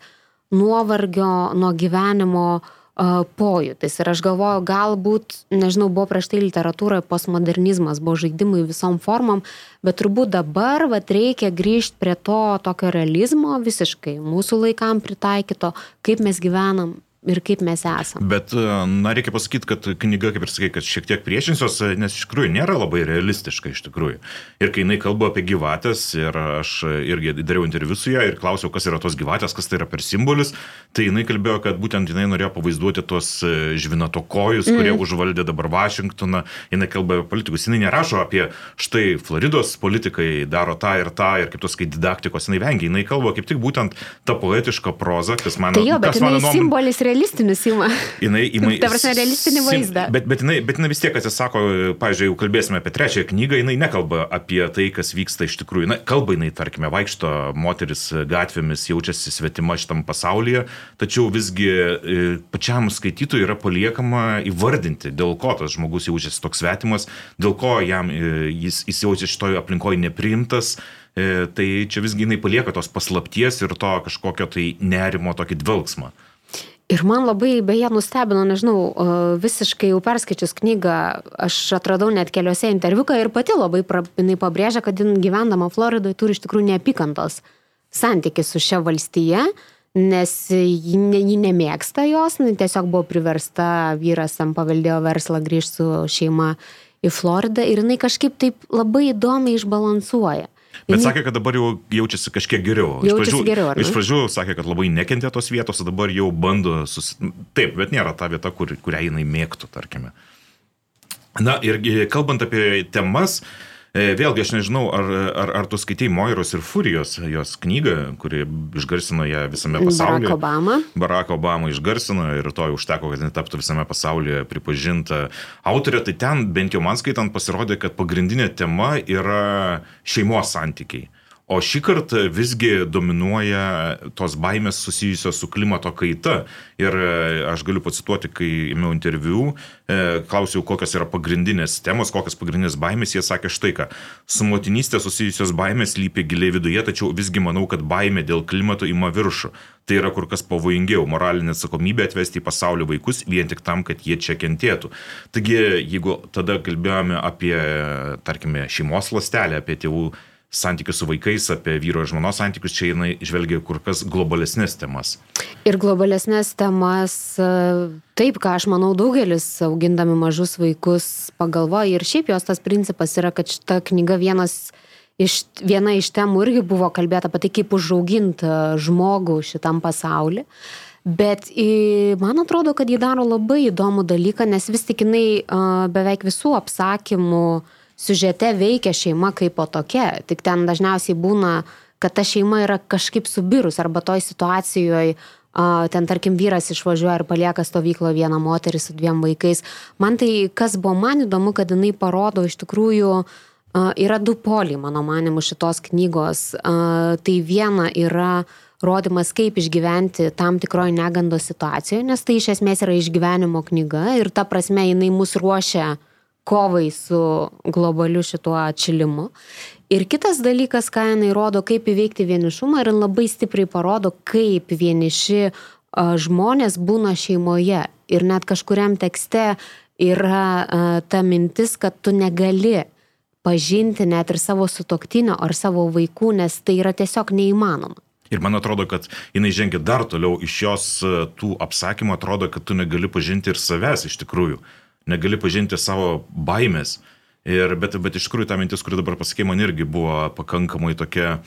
Speaker 3: nuovargio nuo gyvenimo a, pojūtis. Ir aš galvoju, galbūt, nežinau, buvo prieš tai literatūroje postmodernizmas, buvo žaidimai visom formom, bet turbūt dabar vat, reikia grįžti prie to tokio realizmo visiškai mūsų laikam pritaikyto, kaip mes gyvenam ir kaip mes esame.
Speaker 2: Bet, e, na, reikia pasakyti, kad knyga, kaip ir sakai, kad šiek tiek priešinsios, e, nes iš tikrųjų nėra labai realistiška iš tikrųjų. Ir kai jinai kalba apie gyvatės, ir aš irgi dariau interviu su ją ir klausiau, kas yra tos gyvatės, kas tai yra per simbolis, tai jinai kalbėjo, kad būtent jinai norėjo pavaizduoti tos e, žvinatokojus, mm. kurie užvaldė dabar Vašingtoną, jinai kalba apie politikus, jinai nerašo apie štai Floridos politikai daro tą ir tą ir kaip tos kai didaktikos, jinai vengia, jinai kalba kaip tik būtent tą poetišką prozą, kas man...
Speaker 3: Tai jo, bet jinai nuom... simbolis realistinius ima.
Speaker 2: Jinai ima.
Speaker 3: Ta prasme, realistinį vaizdą.
Speaker 2: Bet, bet, jinai, bet jinai vis tiek atsisako, pavyzdžiui, jau kalbėsime apie trečiąją knygą, jinai nekalba apie tai, kas vyksta iš tikrųjų. Na, kalba jinai, tarkime, vaikšto moteris gatvėmis, jaučiasi svetima šitam pasaulyje, tačiau visgi e, pačiam skaitytojui yra paliekama įvardinti, dėl ko tas žmogus jaučiasi toks svetimas, dėl ko jam e, jis, jaučiasi šitoje aplinkoje nepriimtas. E, tai čia visgi jinai palieka tos paslapties ir to kažkokio tai nerimo tokį dvelgsmą.
Speaker 3: Ir man labai beje nustebino, nežinau, visiškai jau perskaičius knygą, aš atradau net keliose interviuką ir pati labai pra, jinai pabrėžia, kad jin gyvendama Floridoje turi iš tikrųjų neapykantos santykių su šia valstyje, nes ji, ji nemėgsta jos, tiesiog buvo priversta, vyras tam paveldėjo verslą grįžti su šeima į Floridą ir jinai kažkaip taip labai įdomiai išbalansuoja.
Speaker 2: Bet jinai... sakė, kad dabar jau jaučiasi kažkiek geriau.
Speaker 3: Iš pradžių, geriau,
Speaker 2: iš pradžių sakė, kad labai nekentė tos vietos, o dabar jau bando sus... Taip, bet nėra ta vieta, kur, kurią jinai mėgtų, tarkime. Na ir kalbant apie temas, uh, vėlgi aš nežinau, ar, ar, ar tu skaitai Moiros ir Furijos, jos knygą, kuri išgarsino ją visame pasaulyje.
Speaker 3: Barack Obama.
Speaker 2: Barack Obama išgarsino ir to užteko, kad jinai taptų visame pasaulyje pripažinta autorė. Tai ten bent jau man skaitant pasirodė, kad pagrindinė tema yra šeimos santykiai. O šį kartą visgi dominuoja tos baimės susijusios su klimato kaita. Ir e, aš galiu pacituoti, kai ėmiau interviu, e, klausiau, kokios yra pagrindinės temos, kokios pagrindinės baimės, jie sakė štai ką. Su motinystė susijusios baimės lypi giliai viduje, tačiau visgi manau, kad baimė dėl klimato ima viršų. Tai yra kur kas pavojingiau - moralinė atsakomybė atvesti į pasaulio vaikus vien tik tam, kad jie čia kentėtų. Taigi, jeigu tada kalbėjome apie, tarkime, šeimos lastelę, apie tėvų santykius su vaikais, apie vyro ir žmonos santykius, čia jinai žvelgia kur kas globalesnės temas.
Speaker 3: Ir globalesnės temas, e, taip, ką aš manau, daugelis augindami mažus vaikus pagalvoja. Ir šiaip jos tas principas yra, kad šita knyga vienas iš, viena iš temų irgi buvo kalbėta apie tai, kaip užauginti e, žmogų šitam pasauliu. Bet man atrodo, kad ji daro labai įdomų dalyką, nes vis tik jinai e, beveik visų apsakymų uh, siužete veikia šeima kaip po tokia, tik ten dažniausiai būna, kad ta šeima yra kažkaip subirus arba toj situacijoje ten tarkim vyras išvažiuoja ir palieka stovykloje vieną moterį su dviem vaikais. Man tai, kas buvo man įdomu, kad jinai parodo iš tikrųjų, yra du poliai, mano manimu, šitos knygos. Tai viena yra rodymas, kaip išgyventi tam tikroje negando situacijoje, nes tai iš esmės yra išgyvenimo knyga ir ta prasme jinai mus ruošia uh, kovai su globaliu šituo atšilimu. Ir kitas dalykas, ką jinai rodo, kaip įveikti vienišumą ir labai stipriai parodo, kaip vieniši žmonės būna šeimoje. Ir net kažkuriam tekste yra ta mintis, kad tu negali pažinti net ir savo sutoktinio ar savo vaikų, nes tai yra tiesiog neįmanoma.
Speaker 2: Ir man atrodo, kad jinai žengia dar toliau iš jos tų apsakymų, atrodo, kad tu negali pažinti ir savęs iš tikrųjų negali pažinti savo baimės. Ir, bet, bet iš tikrųjų ta mintis, kuri dabar pasakė, man irgi buvo pakankamai tokia,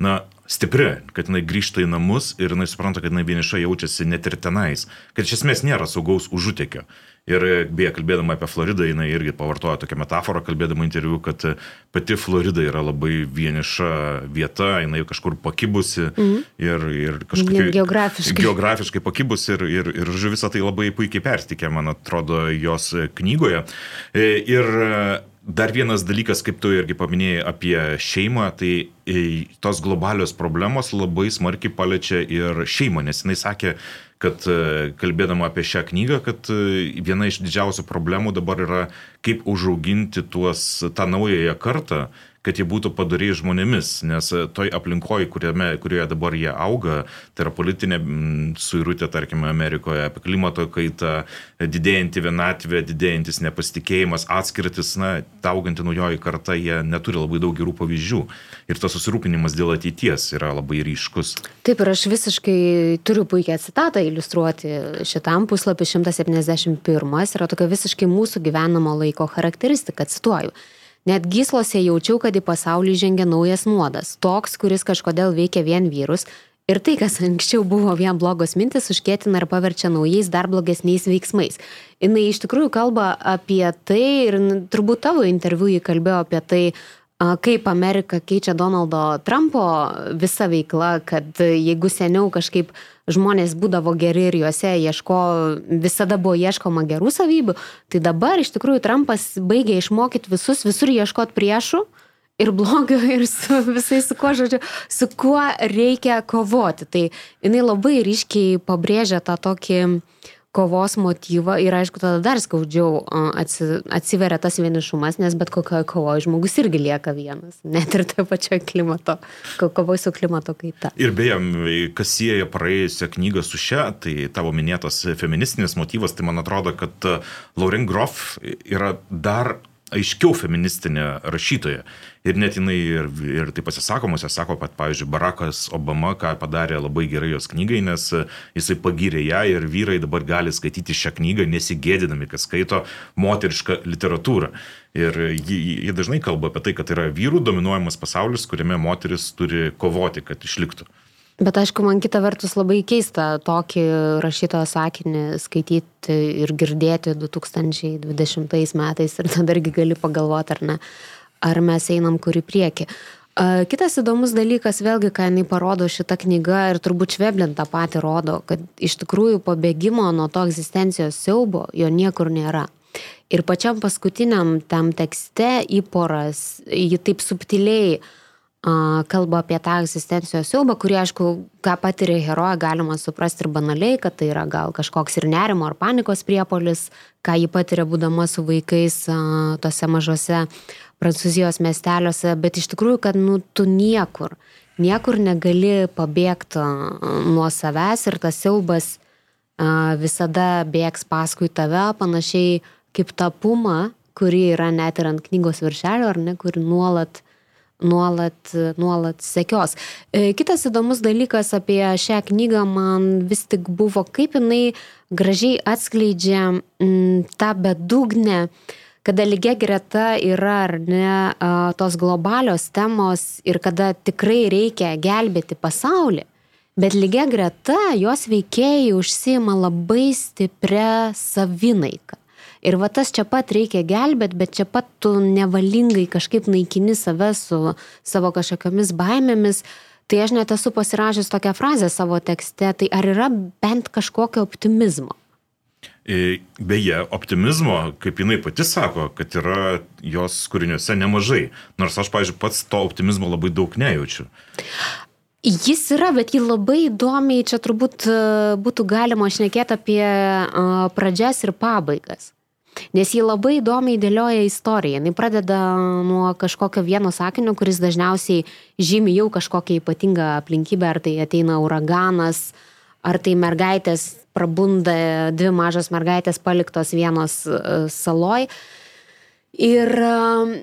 Speaker 2: na, stipri, kad jinai grįžta į namus ir jinai supranta, kad jinai vieniša jaučiasi net ir tenais, kad iš esmės nėra saugaus užutekio. Ir beje, kalbėdama apie Floridą, jinai irgi pavartojo tokią metaforą, kalbėdama interviu, kad pati Florida yra labai vieniša vieta, jinai kažkur pakibusi
Speaker 3: mhm.
Speaker 2: ir, ir kažkaip
Speaker 3: geografiškai.
Speaker 2: geografiškai pakibusi ir, ir, ir žodžiu, visą tai labai puikiai perstikė, man atrodo, jos knygoje. Ir Dar vienas dalykas, kaip tu irgi paminėjai apie šeimą, tai tos globalios problemos labai smarkiai paliečia ir šeimą, nes jinai sakė, kad e, kalbėdama apie šią knygą, kad e, viena iš didžiausių problemų dabar yra, kaip užauginti tuos, tą naująją kartą, kad jie būtų padariai žmonėmis, nes e, toj aplinkoje, kuriame, kurioje dabar jie auga, tai yra politinė suirutė, tarkime, Amerikoje, apie klimato kaitą, didėjanti vienatvė, didėjantis nepasitikėjimas, atskirtis, na, auganti naujoji karta, jie neturi labai daug gerų pavyzdžių. Ir tas susirūpinimas dėl ateities yra labai ryškus.
Speaker 3: Taip, ir aš visiškai turiu puikią citatą iliustruoti šitam puslapį 171 yra tokia visiškai mūsų gyvenamo laiko charakteristika, cituoju. Net gyslose jaučiau, kad į pasaulį žengia naujas nuodas, toks, kuris kažkodėl veikia vien vyrus. Ir tai, kas anksčiau buvo vien blogos mintis, užkėtina ir paverčia naujais dar blogesniais veiksmais. Jis iš tikrųjų kalba apie tai ir turbūt tavo interviu jį kalbėjo apie tai, kaip Amerika keičia Donaldo Trumpo visą veiklą, kad jeigu seniau kažkaip žmonės būdavo geri ir juose ieško, visada buvo ieškoma gerų savybių, tai dabar iš tikrųjų Trumpas baigė išmokyti visus, visur ieškoti priešų ir blogio, ir su visais, su kuo, žodžiu, su kuo reikia kovoti. Tai jinai labai ryškiai pabrėžia tą tokį uh, kovos motyvą ir aišku tada dar skaudžiau atsi, atsiveria tas vienišumas, nes bet kokioje kovoje žmogus irgi lieka vienas, net ir toje pačioje klimato, kovoje su klimato kaita.
Speaker 2: Ir beje, kas sieja praėjusią knygą su šia, tai tavo minėtas feministinis motyvas, tai man atrodo, kad Lauren Groff yra dar aiškiau feministinė rašytoja. Ir net jinai ir, ir tai pasisakomuose sako, kad, pavyzdžiui, Barackas Obama, ką padarė labai gerai jos knygai, nes jisai pagyrė ją ir vyrai dabar gali skaityti šią knygą nesigėdinami, kad skaito moterišką literatūrą. Ir ji, ji dažnai kalba apie tai, kad yra vyrų dominuojamas pasaulis, kuriame moteris turi kovoti, kad išliktų.
Speaker 3: Bet aišku, man kita vertus labai keista tokį rašytojo sakinį skaityti ir girdėti 2020 metais ir tada irgi gali pagalvoti, ar ne, ar mes einam kur į priekį. Kitas įdomus dalykas, vėlgi, ką jinai parodo šitą knygą ir turbūt Šveblin tą patį rodo, kad iš tikrųjų pabėgimo nuo to egzistencijos siaubo jo niekur nėra. Ir pačiam paskutiniam tam tekste įporas, jį taip subtiliai uh, kalba apie tą egzistencijos siaubą, kurį, aišku, ką patiria heroja, galima suprasti ir banaliai, kad tai yra gal kažkoks ir nerimo ar panikos priepolis, ką ji patiria būdama su vaikais tose mažose prancūzijos miesteliuose, bet iš tikrųjų, kad nu, tu niekur, niekur negali pabėgti nuo savęs ir tas siaubas visada bėgs paskui tave, panašiai kaip ta puma, kuri yra net ir ant knygos viršelio, ar ne, kuri nuolat nuolat, nuolat sekios. E, kitas įdomus dalykas apie šią knygą man vis tik buvo, kaip jinai gražiai atskleidžia mm, tą bedugnę, kada lygia greta yra ar ne tos globalios temos ir kada tikrai reikia gelbėti pasaulį. Bet lygia greta jos veikėjai užsima labai stiprią savinaiką. Ir va tas čia pat reikia gelbėti, bet čia pat tu nevalingai kažkaip naikini save su savo kažkokiamis baimėmis. Tai aš net esu pasirašęs tokią frazę savo tekste, tai ar yra bent kažkokio optimizmo?
Speaker 2: E, beje, optimizmo, kaip jinai pati sako, kad yra jos kūriniuose nemažai. Nors aš, pažiūrėjau, pats to optimizmo labai daug nejaučiu.
Speaker 3: Jis yra, bet jį labai įdomiai, čia turbūt e, būtų galima šnekėti apie e, pradžias ir pabaigas. Nes jį labai įdomiai dėlioja istoriją. Jis pradeda nuo kažkokio vieno sakinio, kuris dažniausiai žymi jau kažkokią ypatingą aplinkybę, ar tai ateina uraganas, ar tai mergaitės prabunda, dvi mažos mergaitės paliktos vienos e, saloj. Ir, e,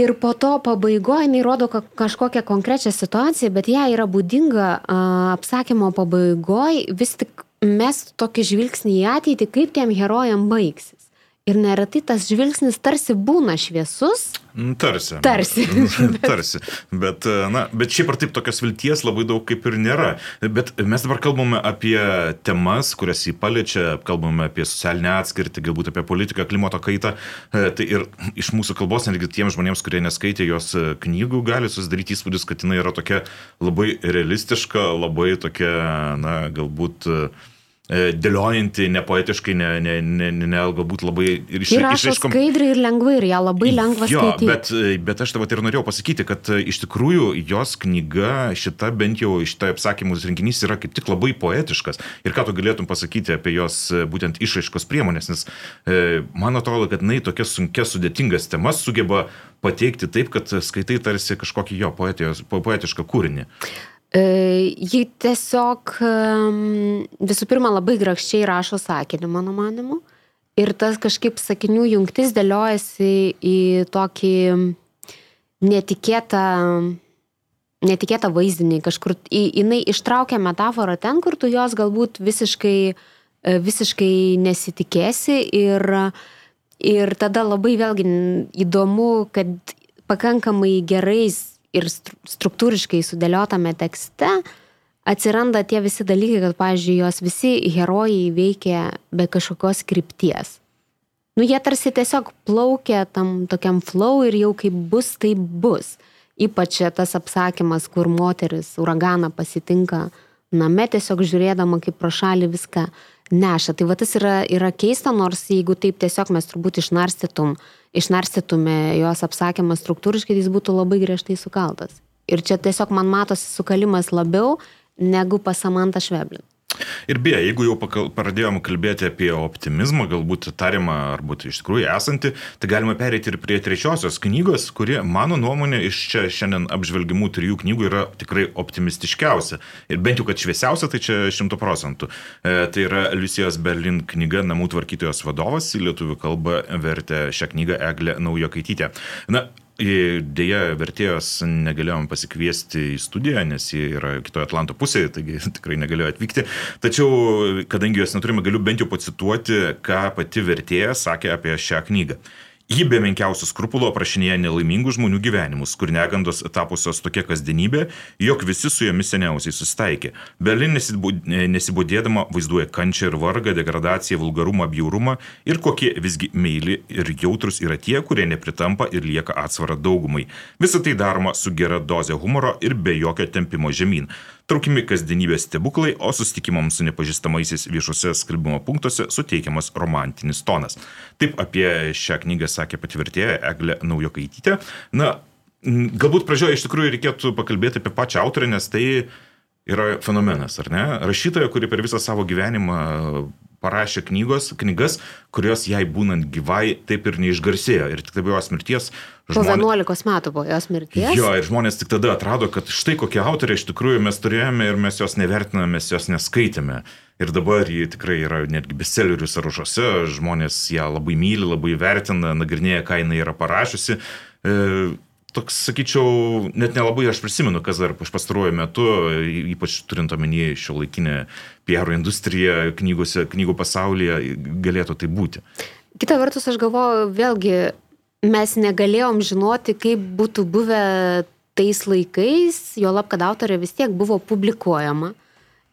Speaker 3: ir po to pabaigoje jinai rodo kažkokią konkrečią situaciją, bet ją yra būdinga e, apsakymo pabaigoje vis tik mes tokį žvilgsnį į ateitį, kaip tiem herojam baigsis. Ir neretai tas žvilgsnis tarsi būna šviesus.
Speaker 2: Mm, tarsi.
Speaker 3: Tarsi.
Speaker 2: tarsi. Bet, na, bet šiaip ar taip tokios vilties labai daug kaip ir nėra. Bet mes dabar kalbame apie temas, kurias jį paliečia, kalbame apie socialinę atskirtį, galbūt apie politiką, klimato kaitą. E, tai ir iš mūsų kalbos, netgi tiems žmonėms, kurie neskaitė jos knygų, gali susidaryti įspūdis, kad jinai yra tokia labai realistiška, labai tokia, na, galbūt uh, e, dėliojanti, nepoetiškai, ne, ne, ne, ne, galbūt labai ir
Speaker 3: Ji rašo skaidriai ir lengvai ir ją labai lengva
Speaker 2: jo,
Speaker 3: skaityti.
Speaker 2: bet, e, bet aš tavo ir norėjau pasakyti, kad e, iš tikrųjų jos knyga, šita bent jau šitą apsakymų rinkinys yra kaip tik labai poetiškas. Ir ką tu galėtum pasakyti apie jos e, būtent išraiškos priemonės, nes e, man atrodo, kad jinai tokias sunkias, sudėtingas temas sugeba pateikti taip, kad skaitai tarsi kažkokį jo poetijos, po- poetišką kūrinį.
Speaker 3: Ji tiesiog visų pirma labai grakščiai rašo sakinį, mano manimu. Ir tas kažkaip sakinių jungtis dėliojasi į tokį netikėtą, netikėtą vaizdinį. Kažkur į, jinai ištraukia metaforą ten, kur tu jos galbūt visiškai, e, visiškai nesitikėsi. Ir, ir tada labai vėlgi įdomu, kad pakankamai gerais ir stru- struktūriškai sudėliotame tekste atsiranda tie visi dalykai, kad, pavyzdžiui, jos visi herojai veikia be kažkokios krypties. Nu, jie tarsi tiesiog plaukia tam tokiam flow ir jau kaip bus, tai bus. Ypač tas apsakymas, kur moteris uraganą pasitinka name, tiesiog žiūrėdama, kaip pro šalį viską neša. Tai va tas yra, yra keista, nors jeigu taip tiesiog mes turbūt išnarstytum, išnarstytume jos apsakymą struktūriškai, tai jis būtų labai griežtai sukaltas. Ir čia tiesiog man matosi sukalimas labiau negu pasamanta šveblin.
Speaker 2: Ir beje, jeigu jau pradėjom kalbėti apie optimizmą, galbūt tariamą arba iš tikrųjų esantį, tai galima pereiti ir prie trečiosios knygos, kuri, mano nuomonė, iš čia šiandien apžvelgimų trijų knygų yra tikrai optimistiškiausia. Ir bent jau, kad šviesiausia, tai čia šimtų procentų. E, tai yra Liusijos Berlin knyga Namų tvarkytojos vadovas, į lietuvių kalbą vertė šią knygą Eglė Naujokaitytė. Na, Deja, vertėjos negalėjom pasikviesti į studiją, nes ji yra kitoje Atlanto pusėje, taigi tikrai negalėjo atvykti. Tačiau, kadangi jos neturime, galiu bent jau pacituoti, ką pati vertėja sakė apie šią knygą. Ji be menkiausių skrupulų aprašinėja nelaimingų žmonių gyvenimus, kur negandos tapusios tokia kasdienybė, jog visi su jomis seniausiai susitaikė. Berlin nesibodėdama vaizduoja kančią ir vargą, degradaciją, vulgarumą, bjaurumą ir kokie visgi meili ir jautrus yra tie, kurie nepritampa ir lieka atsvara daugumai. Visą tai daroma su gera doze humoro ir be jokio tempimo žemyn. Traukimi kasdienybės stebuklai, o susitikimams su nepažįstamaisiais viešuose skalbimo punktuose suteikiamas romantinis tonas. Taip apie šią knygą sakė patvirtėja Eglė Naujokaitytė. Na, galbūt pradžioje iš tikrųjų reikėtų pakalbėti apie pačią autorę, nes tai yra fenomenas, ar ne? Rašytoja, kuri per visą savo gyvenimą parašė knygos, knygas, kurios jai būnant gyvai taip ir neišgarsėjo. Ir tik tai po jos mirties
Speaker 3: Po 11 metų po jos mirties.
Speaker 2: Jo, ir žmonės tik tada atrado, kad štai kokia autorė iš tikrųjų mes turėjome ir mes jos nevertiname, mes jos neskaitėme. Ir dabar ji tikrai yra netgi bestsellerių sąrašuose, žmonės ją labai myli, labai vertina, nagrinėja, ką jinai yra parašiusi. E, toks, sakyčiau, net nelabai aš prisimenu, kas dar pastaruoju metu, ypač turint omenyje šio laikinę PR industriją knygose, knygų pasaulyje, galėtų tai būti.
Speaker 3: Kita vertus, aš galvoju, vėlgi, mes negalėjom žinoti, kaip būtų buvę tais laikais, jo lab, kad autorė vis tiek buvo publikuojama.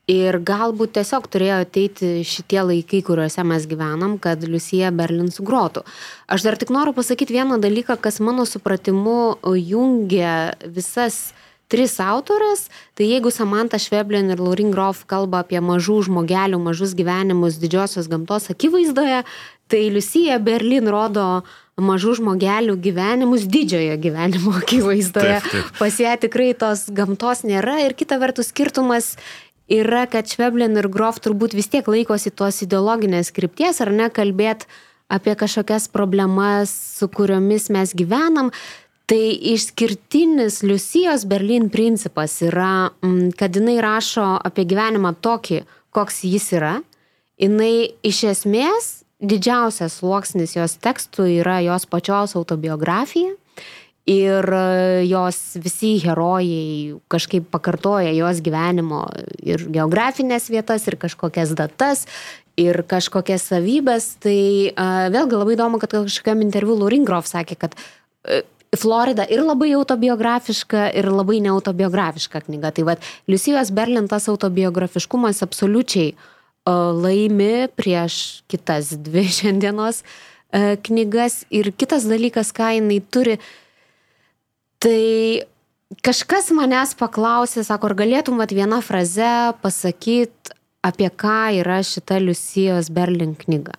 Speaker 3: Ir galbūt tiesiog turėjo ateiti šitie laikai, kuriuose mes gyvenam, kad Liusija Berlin sugrotų. Aš dar tik noriu pasakyti vieną dalyką, kas mano supratimu jungia visas tris autorės. Tai jeigu Samantha Šveblin ir Laurin Grof kalba apie mažų žmogelių, mažus gyvenimus didžiosios gamtos akivaizdoje, tai Liusija Berlin rodo mažų žmogelių gyvenimus didžiojo gyvenimo akivaizdoje. Pas ją tikrai tos gamtos nėra ir kita vertus skirtumas yra, kad Šveblin ir Grof turbūt vis tiek laikosi tos ideologinės krypties, ar ne, kalbėti apie kažkokias problemas, su kuriomis mes gyvenam. Tai išskirtinis Liusijos Berlin principas yra, mm, kad jinai rašo apie gyvenimą tokį, koks jis yra. Jinai iš esmės didžiausias sluoksnis jos tekstų yra jos pačios autobiografija. Ir e, jos visi herojai kažkaip pakartoja jos gyvenimo ir geografinės vietas, ir kažkokias datas, ir kažkokias savybės. Tai uh, vėlgi labai įdomu, kad kažkokiam interviu Lauringrov sakė, kad uh, Florida ir labai autobiografiška, ir labai neautobiografiška knyga. Tai vad, Liusijos Berlin tas autobiografiškumas absoliučiai uh, laimi prieš kitas dvi šiandienos uh, knygas. Ir kitas dalykas, ką jinai turi, tai kažkas manęs paklausė, sako, ar galėtum vat vieną frazę pasakyti apie ką yra šita Liusijos Berlin knyga.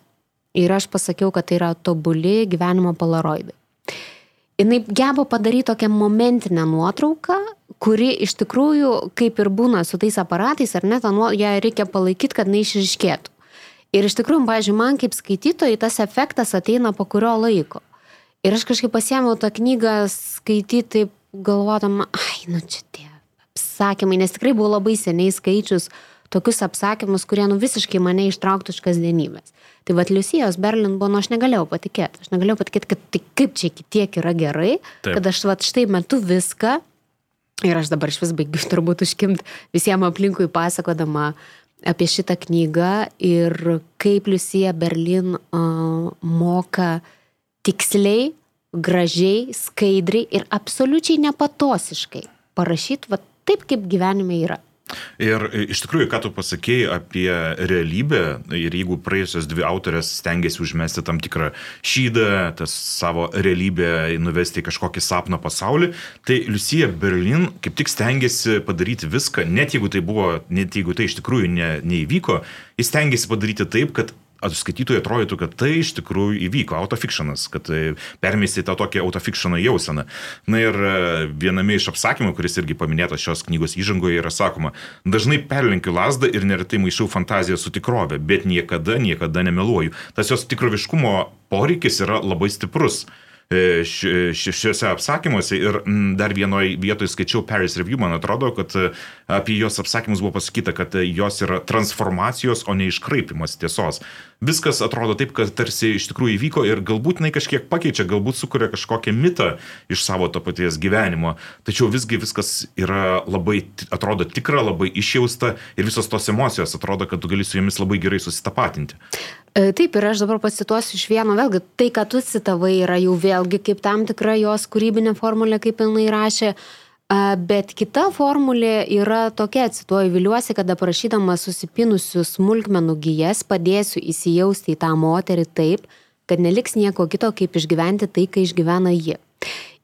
Speaker 3: Ir aš pasakiau, kad tai yra tobuli gyvenimo polaroidai. Jis geba padaryti tokią momentinę nuotrauką, kuri iš tikrųjų, kaip ir būna su tais aparatais, ar ne, nuo, ją reikia palaikyti, kad neišriškėtų. Ir iš tikrųjų, pažiūrėjau, man kaip skaitytojai tas efektas ateina po kurio laiko. Ir aš kažkaip pasiemiau tą knygą skaityti, galvodama, ai, nu čia tie apsakymai, nes tikrai buvo labai seniai skaičius tokius apsakymus, kurie nu visiškai mane ištrauktų iš kasdienybės. Tai vad Liusijos Berlin buvo, nu aš negalėjau patikėti. Aš negalėjau patikėti, kad tai kaip čia iki tiek yra gerai, Taip. kad aš vad štai metu viską ir aš dabar iš vis baigiu turbūt užkimti visiems aplinkui pasakodama apie šitą knygą ir kaip Liusija Berlin uh, moka tiksliai, gražiai, skaidriai ir absoliučiai nepatosiškai parašyti va taip, kaip gyvenime yra.
Speaker 2: Ir iš tikrųjų, ką tu pasakėjai apie realybę, ir jeigu praėjusios dvi autorės stengiasi užmesti tam tikrą šydą, tas savo realybę nuvesti į kažkokį sapno pasaulį, tai Liusija Berlin kaip tik stengiasi padaryti viską, net jeigu tai buvo, net jeigu tai iš tikrųjų ne, neįvyko, jis stengiasi padaryti taip, kad skaitytojui atrodytų, kad tai iš tikrųjų įvyko, autofikšionas, kad e, permėsi tą tokią autofikšiono jauseną. Na ir e, viename iš apsakymų, kuris irgi paminėtas šios knygos įžangoje, yra sakoma, dažnai perlenkiu lasdą ir neretai maišau fantaziją su tikrove, bet niekada, niekada nemeluoju. Tas jos tikroviškumo poreikis yra labai stiprus. E, šiuose apsakymuose ir dar vienoje vietoje skaičiau Paris Review, man atrodo, kad apie jos apsakymus buvo pasakyta, kad jos yra transformacijos, o ne iškraipimas tiesos. Viskas atrodo taip, kad tarsi iš tikrųjų įvyko ir galbūt jinai kažkiek pakeičia, galbūt sukuria kažkokią mitą iš savo to paties gyvenimo, tačiau visgi viskas yra labai, atrodo tikra, labai išjausta ir visos tos emocijos atrodo, kad tu gali su jomis labai gerai susitapatinti.
Speaker 3: E, taip, ir aš dabar pacituosiu iš vieno, vėlgi, tai, ką tu citavai, yra jau vėlgi kaip tam tikra jos kūrybinė formulė, kaip jinai rašė, bet kita formulė yra tokia, cituoju, viliuosi, kad aprašydama susipinusių smulkmenų gyjas padėsiu įsijausti į tą moterį taip, kad neliks nieko kito, kaip išgyventi tai, kai išgyvena ji.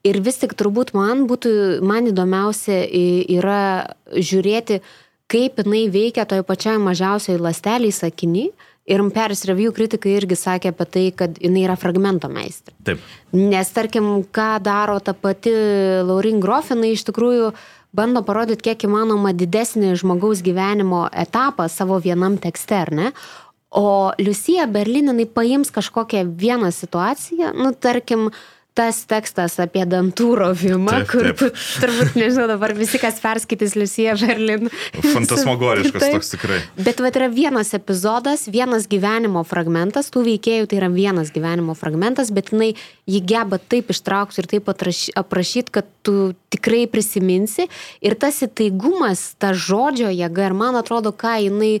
Speaker 3: Ir vis tik turbūt man būtų, man įdomiausia yra žiūrėti, kaip jinai veikia toje pačioje mažiausioje lasteliai sakiniai, Ir Paris Review kritikai irgi sakė apie tai, kad jinai yra fragmento meistrė.
Speaker 2: Taip.
Speaker 3: Nes tarkim, ką daro ta pati Laurin Grof, jinai iš tikrųjų bando parodyti kiek įmanoma didesnį žmogaus gyvenimo etapą savo vienam tekste, ar ne? O Liusija Berlininai paims kažkokią vieną situaciją, nu tarkim, uh, tas tekstas apie dantų rovimą, taip, kur taip. Tu, turbūt, nežinau, dabar visi, kas perskaitys Liusiją Berlin.
Speaker 2: Fantasmagoriškas taip, toks tikrai.
Speaker 3: Bet va, yra vienas epizodas, vienas gyvenimo fragmentas, tų veikėjų tai yra vienas gyvenimo fragmentas, bet jinai jį geba taip ištraukti ir taip aprašyti, kad tu tikrai prisiminsi. Ir tas įtaigumas, ta žodžio jėga ir man atrodo, ką jinai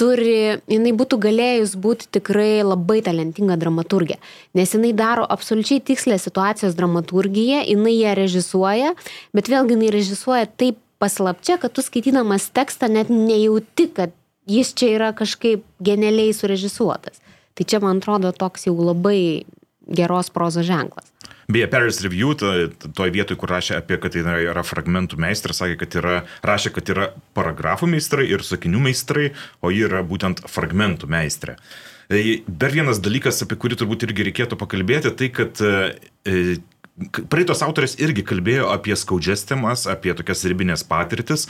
Speaker 3: turi, jinai būtų galėjus būti tikrai labai talentinga dramaturgė, nes jinai daro absoliučiai tikslę situacijos dramaturgiją, jinai ją režisuoja, bet vėlgi jinai režisuoja taip paslapčia, kad tu skaitydamas tekstą net nejauti, kad jis čia yra kažkaip genialiai surežisuotas. Tai čia, man atrodo, toks jau labai geros prozos ženklas.
Speaker 2: Beje, Paris Review, toj vietoj, kur rašė apie, kad tai yra fragmentų meistras, sakė, kad yra, rašė, kad yra paragrafų meistrai ir sakinių meistrai, o ji yra būtent fragmentų meistrė. E, dar vienas dalykas, apie kurį turbūt irgi reikėtų pakalbėti, tai kad e, praeitos autorės irgi kalbėjo apie skaudžias temas, apie tokias ribinės patirtis.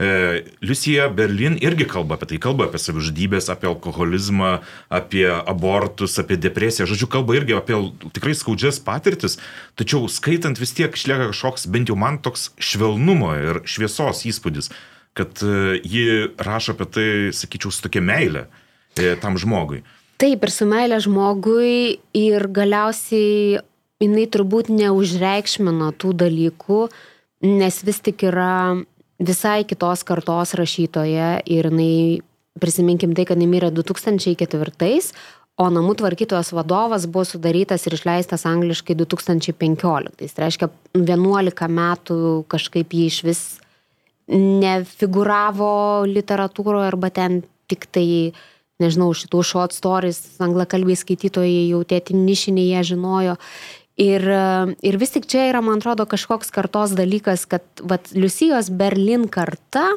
Speaker 2: E, Liusija Berlin irgi kalba apie tai, kalba apie savižudybės, apie alkoholizmą, apie abortus, apie depresiją. Žodžiu, kalba irgi apie tikrai skaudžias patirtis, tačiau skaitant vis tiek išlieka kažkoks, bent jau man toks švelnumo ir šviesos įspūdis, kad e, ji rašo apie tai, sakyčiau, su tokia meilė e, tam žmogui.
Speaker 3: Taip, ir su meilė žmogui ir galiausiai jinai turbūt neužreikšmino tų dalykų, nes vis tik yra visai kitos kartos rašytoja ir jinai, prisiminkim tai, kad jinai mirė 2004, o namų tvarkytojos vadovas buvo sudarytas ir išleistas angliškai 2015. Tai reiškia, 11 metų kažkaip jį iš vis nefiguravo literatūroje arba ten tik tai, nežinau, šitų short stories anglakalbiai skaitytojai jau tie nišiniai jie žinojo. Ir, ir vis tik čia yra, man atrodo, kažkoks kartos dalykas, kad vat, Liusijos Berlin karta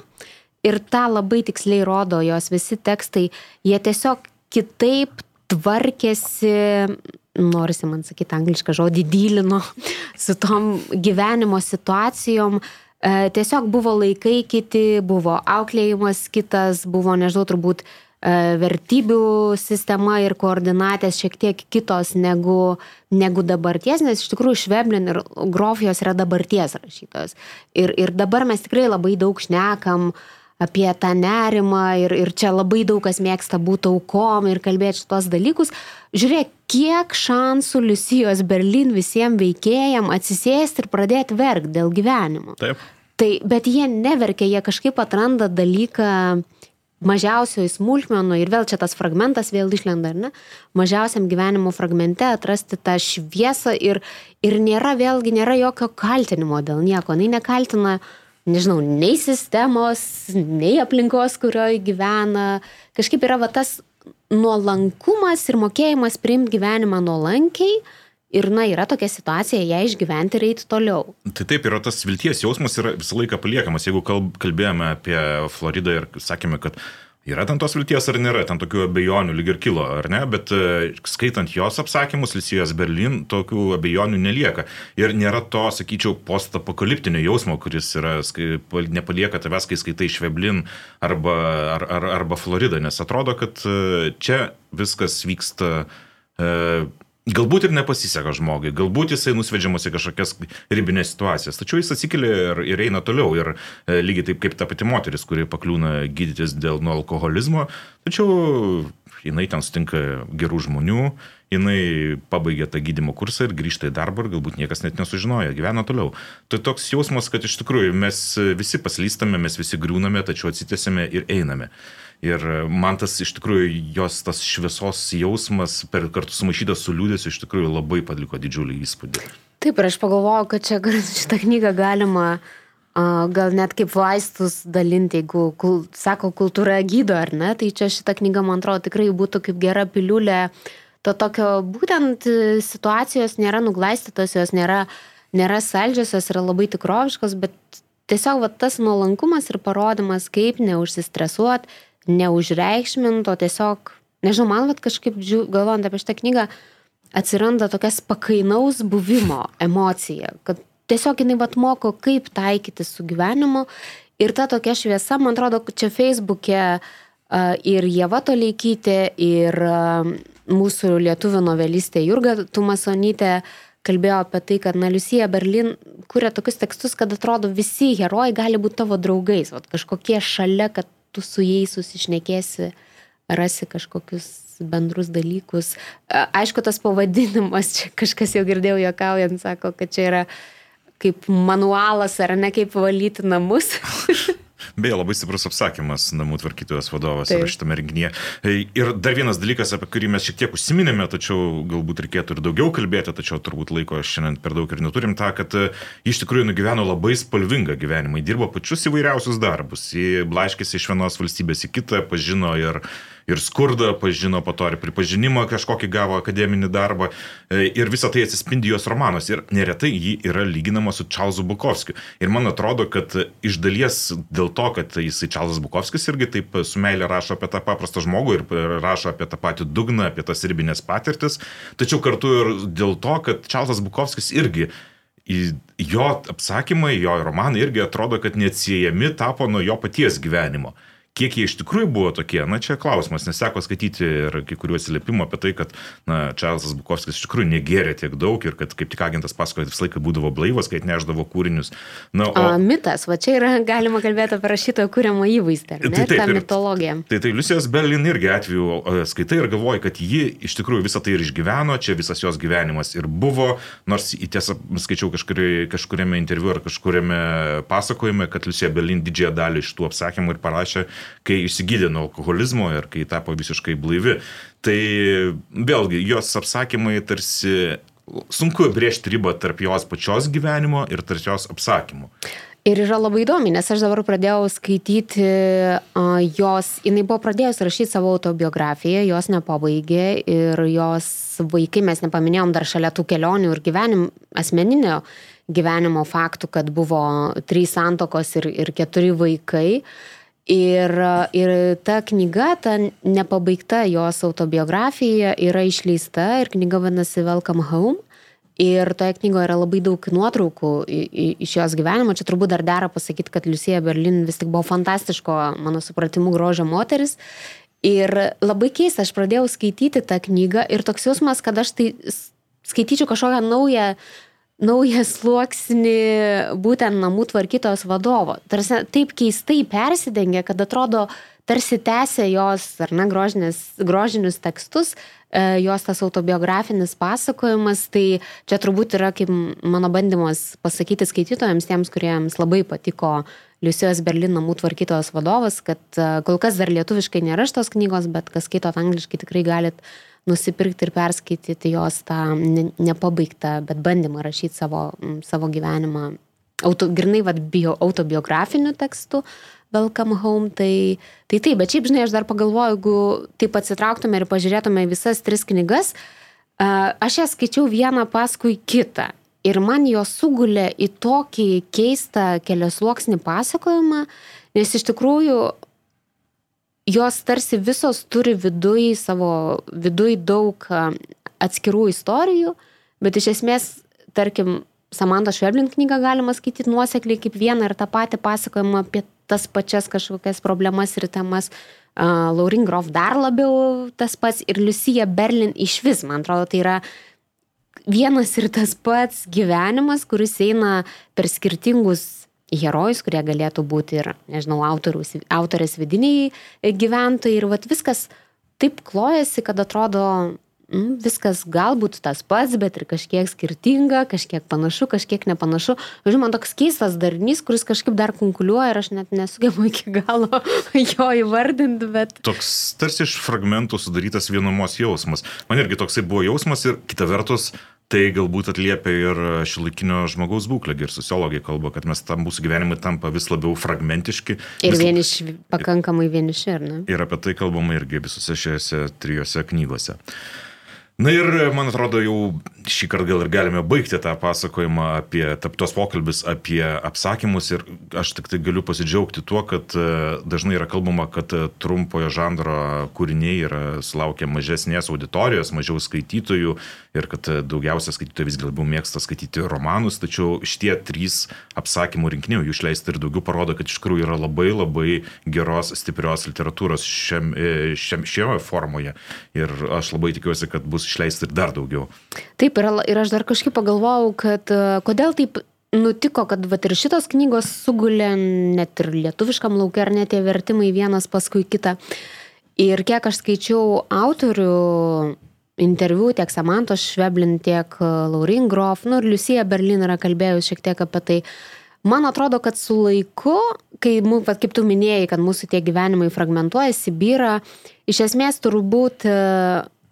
Speaker 3: ir tą labai tiksliai rodo jos visi tekstai, jie tiesiog kitaip tvarkėsi, norisi man sakyti anglišką žodį, dylino su tom gyvenimo situacijom. E, tiesiog buvo laikai kiti, buvo auklėjimas kitas, buvo, nežinau, turbūt E, vertybių sistema ir koordinatės šiek tiek kitos negu, negu dabarties, nes iš tikrųjų Šveblin ir Grofijos yra dabarties rašytojas. Ir, ir dabar mes tikrai labai daug šnekam apie tą nerimą ir, ir čia labai daug kas mėgsta būti aukom ir kalbėti šitos dalykus. Žiūrėk, kiek šansų Liusijos Berlin visiems veikėjam atsisėsti ir pradėti verkti dėl gyvenimo.
Speaker 2: Taip.
Speaker 3: Tai, bet jie neverkia, jie kažkaip atranda dalyką mažiausioj smulkmenų ir vėl čia tas fragmentas vėl išlenda, ar ne? Mažiausiam gyvenimo fragmente atrasti tą šviesą ir, ir nėra vėlgi, nėra jokio kaltinimo dėl nieko. Jis nekaltina, nežinau, nei sistemos, nei aplinkos, kurioje gyvena. Kažkaip yra va tas nuolankumas ir mokėjimas priimti gyvenimą nuolankiai. Ir, na, yra tokia situacija, ją išgyventi ir eiti toliau.
Speaker 2: Tai taip, yra tas vilties jausmas yra visą laiką paliekamas. Jeigu kalbėjome apie Floridą ir sakėme, kad Yra ten tos vilties ar nėra, ten tokių abejonių lyg ir kilo, ar ne, bet e, skaitant jos apsakymus, Lisijos Berlin, tokių abejonių nelieka. Ir nėra to, sakyčiau, postapokaliptinio jausmo, kuris yra, nepalieka tavęs, kai skaitai Šveblin arba, ar, ar, arba Floridą, nes atrodo, kad e, čia viskas vyksta e, Galbūt ir nepasiseka žmogui, galbūt jisai nusvedžiamas į kažkokias ribinės situacijas, tačiau jis atsikelia ir, ir eina toliau. Ir e, lygiai taip kaip ta pati moteris, kuri pakliūna gydytis dėl nuo alkoholizmo, tačiau jinai ten sutinka gerų žmonių, jinai pabaigia tą gydimo kursą ir grįžta į darbą ir galbūt niekas net nesužinoja, gyvena toliau. Tai toks jausmas, kad iš tikrųjų mes visi paslystame, mes visi griūname, tačiau atsitėsime ir einame. Ir man tas iš tikrųjų jos tas šviesos jausmas per kartu sumaišytas su liūdėsiu iš tikrųjų labai paliko didžiulį įspūdį.
Speaker 3: Taip, ir aš pagalvojau, kad čia šitą knygą galima gal net kaip vaistus dalinti, jeigu, kul, sako, kultūra gydo ar ne, tai čia šitą knygą, man atrodo, tikrai būtų kaip gera piliulė. To tokio būtent situacijos nėra nuglaistytos, jos nėra, nėra saldžios, jos yra labai tikroviškos, bet tiesiog va, tas nuolankumas ir parodimas, kaip neužsistresuoti, neužreikšmint, o tiesiog, nežinau, man vat kažkaip, galvojant apie šitą knygą, atsiranda tokias pakainaus buvimo emocija, kad tiesiog jinai vat moko, kaip taikyti su gyvenimu. Ir ta tokia šviesa, man atrodo, čia Facebook'e ir Jeva Toleikytė, ir mūsų lietuvių novelistė Jurga Tumasonytė kalbėjo apie tai, kad, na, Liusija Berlin kuria tokius tekstus, kad atrodo visi herojai gali būti tavo draugais, vat, kažkokie šalia, kad tu su jais susišnekėsi, rasi kažkokius bendrus dalykus. Aišku, tas pavadinimas, čia kažkas jau girdėjau juokaujant, sako, kad čia yra kaip manualas ar ne kaip valyti namus.
Speaker 2: Beje, labai stiprus apsakymas namų tvarkytojos vadovas yra šitame renginyje. Ir dar vienas dalykas, apie kurį mes šiek tiek užsiminėme, tačiau galbūt reikėtų ir daugiau kalbėti, tačiau turbūt laiko šiandien per daug ir neturim tą, kad e, iš tikrųjų nugyveno labai spalvingą gyvenimą, dirbo pačius įvairiausius darbus, blaškėsi iš vienos valstybės į kitą, pažino ir ir skurdą pažino, po to ir pripažinimą kažkokį gavo akademinį darbą. E, ir visa tai atsispindi jos romanos. Ir neretai ji yra lyginama su Čarlzu Bukovskiu. Ir man atrodo, kad iš dalies dėl to, kad jisai Čarlzas Bukovskis irgi taip su meilė rašo apie tą paprastą žmogų ir rašo apie tą patį dugną, apie tas ribinės patirtis. Tačiau kartu ir dėl to, kad Čarlzas Bukovskis irgi jo apsakymai, jo romanai irgi atrodo, kad neatsiejami tapo nuo jo paties gyvenimo. Kiek jie iš tikrųjų buvo tokie, na čia klausimas, nes teko skaityti ir kai kuriuos atsiliepimų apie tai, kad, na, Čarlzas Bukovskis iš tikrųjų negėrė tiek daug ir kad kaip tik agentas pasakoja, visą laiką būdavo blaivas, kai atneždavo kūrinius.
Speaker 3: Na, o... A, mitas, va čia yra galima kalbėti apie rašytojo kūriamą įvaizdį, ne? Tai, taip, tą mitologiją.
Speaker 2: Tai tai Liusijos Berlin irgi atveju skaitai ir galvoji, kad ji iš tikrųjų visą tai ir išgyveno, čia visas jos gyvenimas ir buvo, nors į tiesą skaičiau kažkuri, kažkuriame interviu ar kažkuriame pasakojime, kad Liusija Berlin didžiąją dalį iš tų apsakymų ir parašė kai išsigydė nuo alkoholizmo ir kai tapo visiškai blaivi. Tai vėlgi, jos apsakymai tarsi sunku brėžti ribą tarp jos pačios gyvenimo ir tarp jos apsakymų.
Speaker 3: Ir yra labai įdomi, nes aš dabar pradėjau skaityti uh, jos, jinai buvo pradėjusi rašyti savo autobiografiją, jos nepabaigė ir jos vaikai, mes nepaminėjom dar šalia tų kelionių ir gyvenim, asmeninio gyvenimo faktų, kad buvo trys santokos ir, ir keturi vaikai. Uh, Ir, ir ta knyga, ta nepabaigta jos autobiografija yra išleista ir knyga vadinasi Welcome Home. Ir toje knygoje yra labai daug nuotraukų iš jos gyvenimo. Čia turbūt dar dera pasakyti, kad Liusija Berlin vis tik buvo fantastiško, mano supratimu, grožio moteris. Ir labai keista, aš pradėjau skaityti tą knygą ir toks jausmas, kad aš tai skaityčiau kažkokią naują naują sluoksnį būtent namų tvarkytojos vadovo. Tarsi taip keistai persidengia, kad atrodo, tarsi tęsia jos, ar ne, grožinės, grožinius tekstus, e, jos tas autobiografinis pasakojimas, tai čia turbūt yra kaip mano bandymas pasakyti skaitytojams, tiems, kuriems labai patiko Liusijos Berlin namų tvarkytojos vadovas, kad e, kol kas dar lietuviškai nėra šitos knygos, bet kas skaitot angliškai tikrai galit nusipirkti ir perskaityti jos tą nepabaigtą, bet bandymą rašyti savo, savo gyvenimą, auto, grinai vad bio, autobiografiniu tekstu. Welcome home, tai, tai taip, bet šiaip, žinai, aš dar pagalvoju, jeigu taip atsitrauktume ir pažiūrėtume visas tris knygas, aš jas skaičiau vieną paskui kitą. Ir man jos sugulė į tokį keistą keliasluoksnį pasakojimą, nes iš tikrųjų jos tarsi visos turi viduj savo, viduj daug atskirų istorijų, bet iš esmės, tarkim, Samantha Šveblin knygą galima skaityti nuosekliai kaip vieną ir tą patį pasakojimą apie tas pačias kažkokias problemas ir temas. Uh, Laurin Grof dar labiau tas pats ir Lucija Berlin iš vis, man atrodo, tai yra vienas ir tas pats gyvenimas, kuris eina per skirtingus herojus, kurie galėtų būti ir, nežinau, autorius, autorės vidiniai gyventojai. Ir vat viskas taip klojasi, kad atrodo, mm, viskas galbūt tas pats, bet ir kažkiek skirtinga, kažkiek panašu, kažkiek nepanašu. Žinoma, toks keistas darinys, kuris kažkaip dar konkuliuoja ir aš net nesugebu iki galo jo įvardinti, bet...
Speaker 2: Toks tarsi iš fragmentų sudarytas vienumos jausmas. Man irgi toksai buvo jausmas ir kita vertus, tai galbūt atliepia ir šiuolaikinio žmogaus būklę. Ir sociologai kalba, kad mes tam mūsų gyvenimai tampa vis labiau fragmentiški.
Speaker 3: Ir vis... vieniši, pakankamai vieniši, ar ne?
Speaker 2: Ir apie tai kalbama irgi visose šiose trijose knygose. Na ir man atrodo, jau šį kartą gal ir galime baigti tą pasakojimą apie tos pokalbis apie apsakymus. Ir aš tik tai galiu pasidžiaugti tuo, kad e, dažnai yra kalbama, kad e, trumpojo žanro kūriniai yra sulaukia mažesnės auditorijos, mažiau skaitytojų ir kad e, daugiausia skaitytojų vis labiau mėgsta skaityti romanus, tačiau šitie trys apsakymų rinkiniai, jų išleisti ir daugiau parodo, kad iš tikrųjų yra labai labai geros, stiprios literatūros šiam, šiam, šioje formoje. Ir aš labai tikiuosi, kad bus išleisti ir dar daugiau.
Speaker 3: Taip, ir, ir aš dar kažkaip pagalvojau, kad e, kodėl taip nutiko, kad vat, ir šitos knygos sugulė net ir lietuviškam laukia, ar net tie vertimai vienas paskui kitą. Ir kiek aš skaičiau autorių interviu, tiek Samantos Šveblin, tiek e, Laurin Grof, nu ir Liusija Berlin yra kalbėjus šiek tiek apie tai. Man atrodo, kad su laiku, kai, vat, kaip tu minėjai, kad mūsų tie gyvenimai fragmentuojasi, byra, iš esmės turbūt e,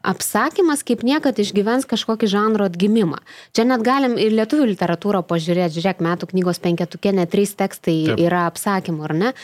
Speaker 3: apsakymas kaip niekad išgyvens kažkokį žanro atgimimą. Čia net galim ir lietuvių literatūrą pažiūrėti, žiūrėk, metų knygos penketukė, net trys tekstai Taip. yra apsakymų, ar ne?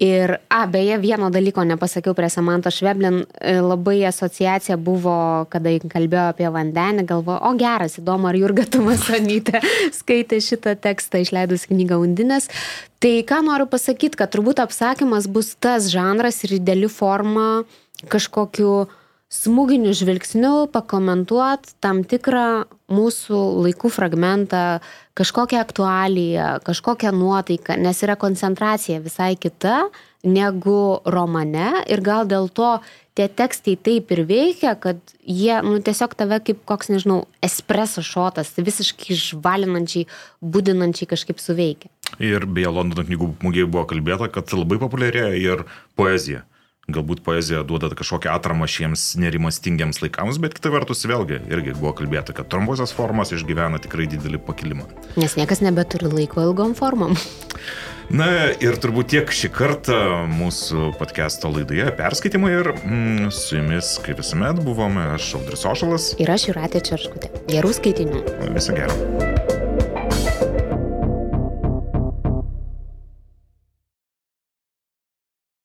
Speaker 3: Ir, a, beje, vieno dalyko nepasakiau prie Samanto Šveblin, e, labai asociacija buvo, kada kalbėjo apie vandenį, galvoju, o geras, įdomu, ar Jurga Tumasonytė skaitė šitą tekstą, išleidus knygą Undinės. Tai ką noriu pasakyti, kad turbūt apsakymas bus tas žanras ir ideali forma kažkokiu uh, smūginiu žvilgsniu pakomentuot tam tikrą mūsų laikų fragmentą, kažkokią aktualiją, kažkokią nuotaiką, nes yra koncentracija visai kita negu romane ir gal dėl to tie tekstai taip ir veikia, kad jie, nu, tiesiog tave kaip koks, nežinau, espreso šotas, visiškai žvalinančiai, būdinančiai kažkaip suveikia.
Speaker 2: Ir beje, Londono knygų mugėje buvo kalbėta, kad labai populiarėja ir poezija galbūt poezija duoda kažkokią atramą šiems nerimastingiems laikams, bet kita vertus vėlgi irgi buvo kalbėta, kad trumposios formos išgyvena tikrai didelį pakilimą.
Speaker 3: Nes niekas nebeturi laiko ilgom formom.
Speaker 2: Na ir turbūt tiek šį kartą mūsų podcast'o laidoje perskaitimai ir mm, su jumis, kaip visuomet, buvome aš Audris Ošalas.
Speaker 3: Ir aš Juratė Čerškutė. Gerų skaitinių.
Speaker 2: Viso gero.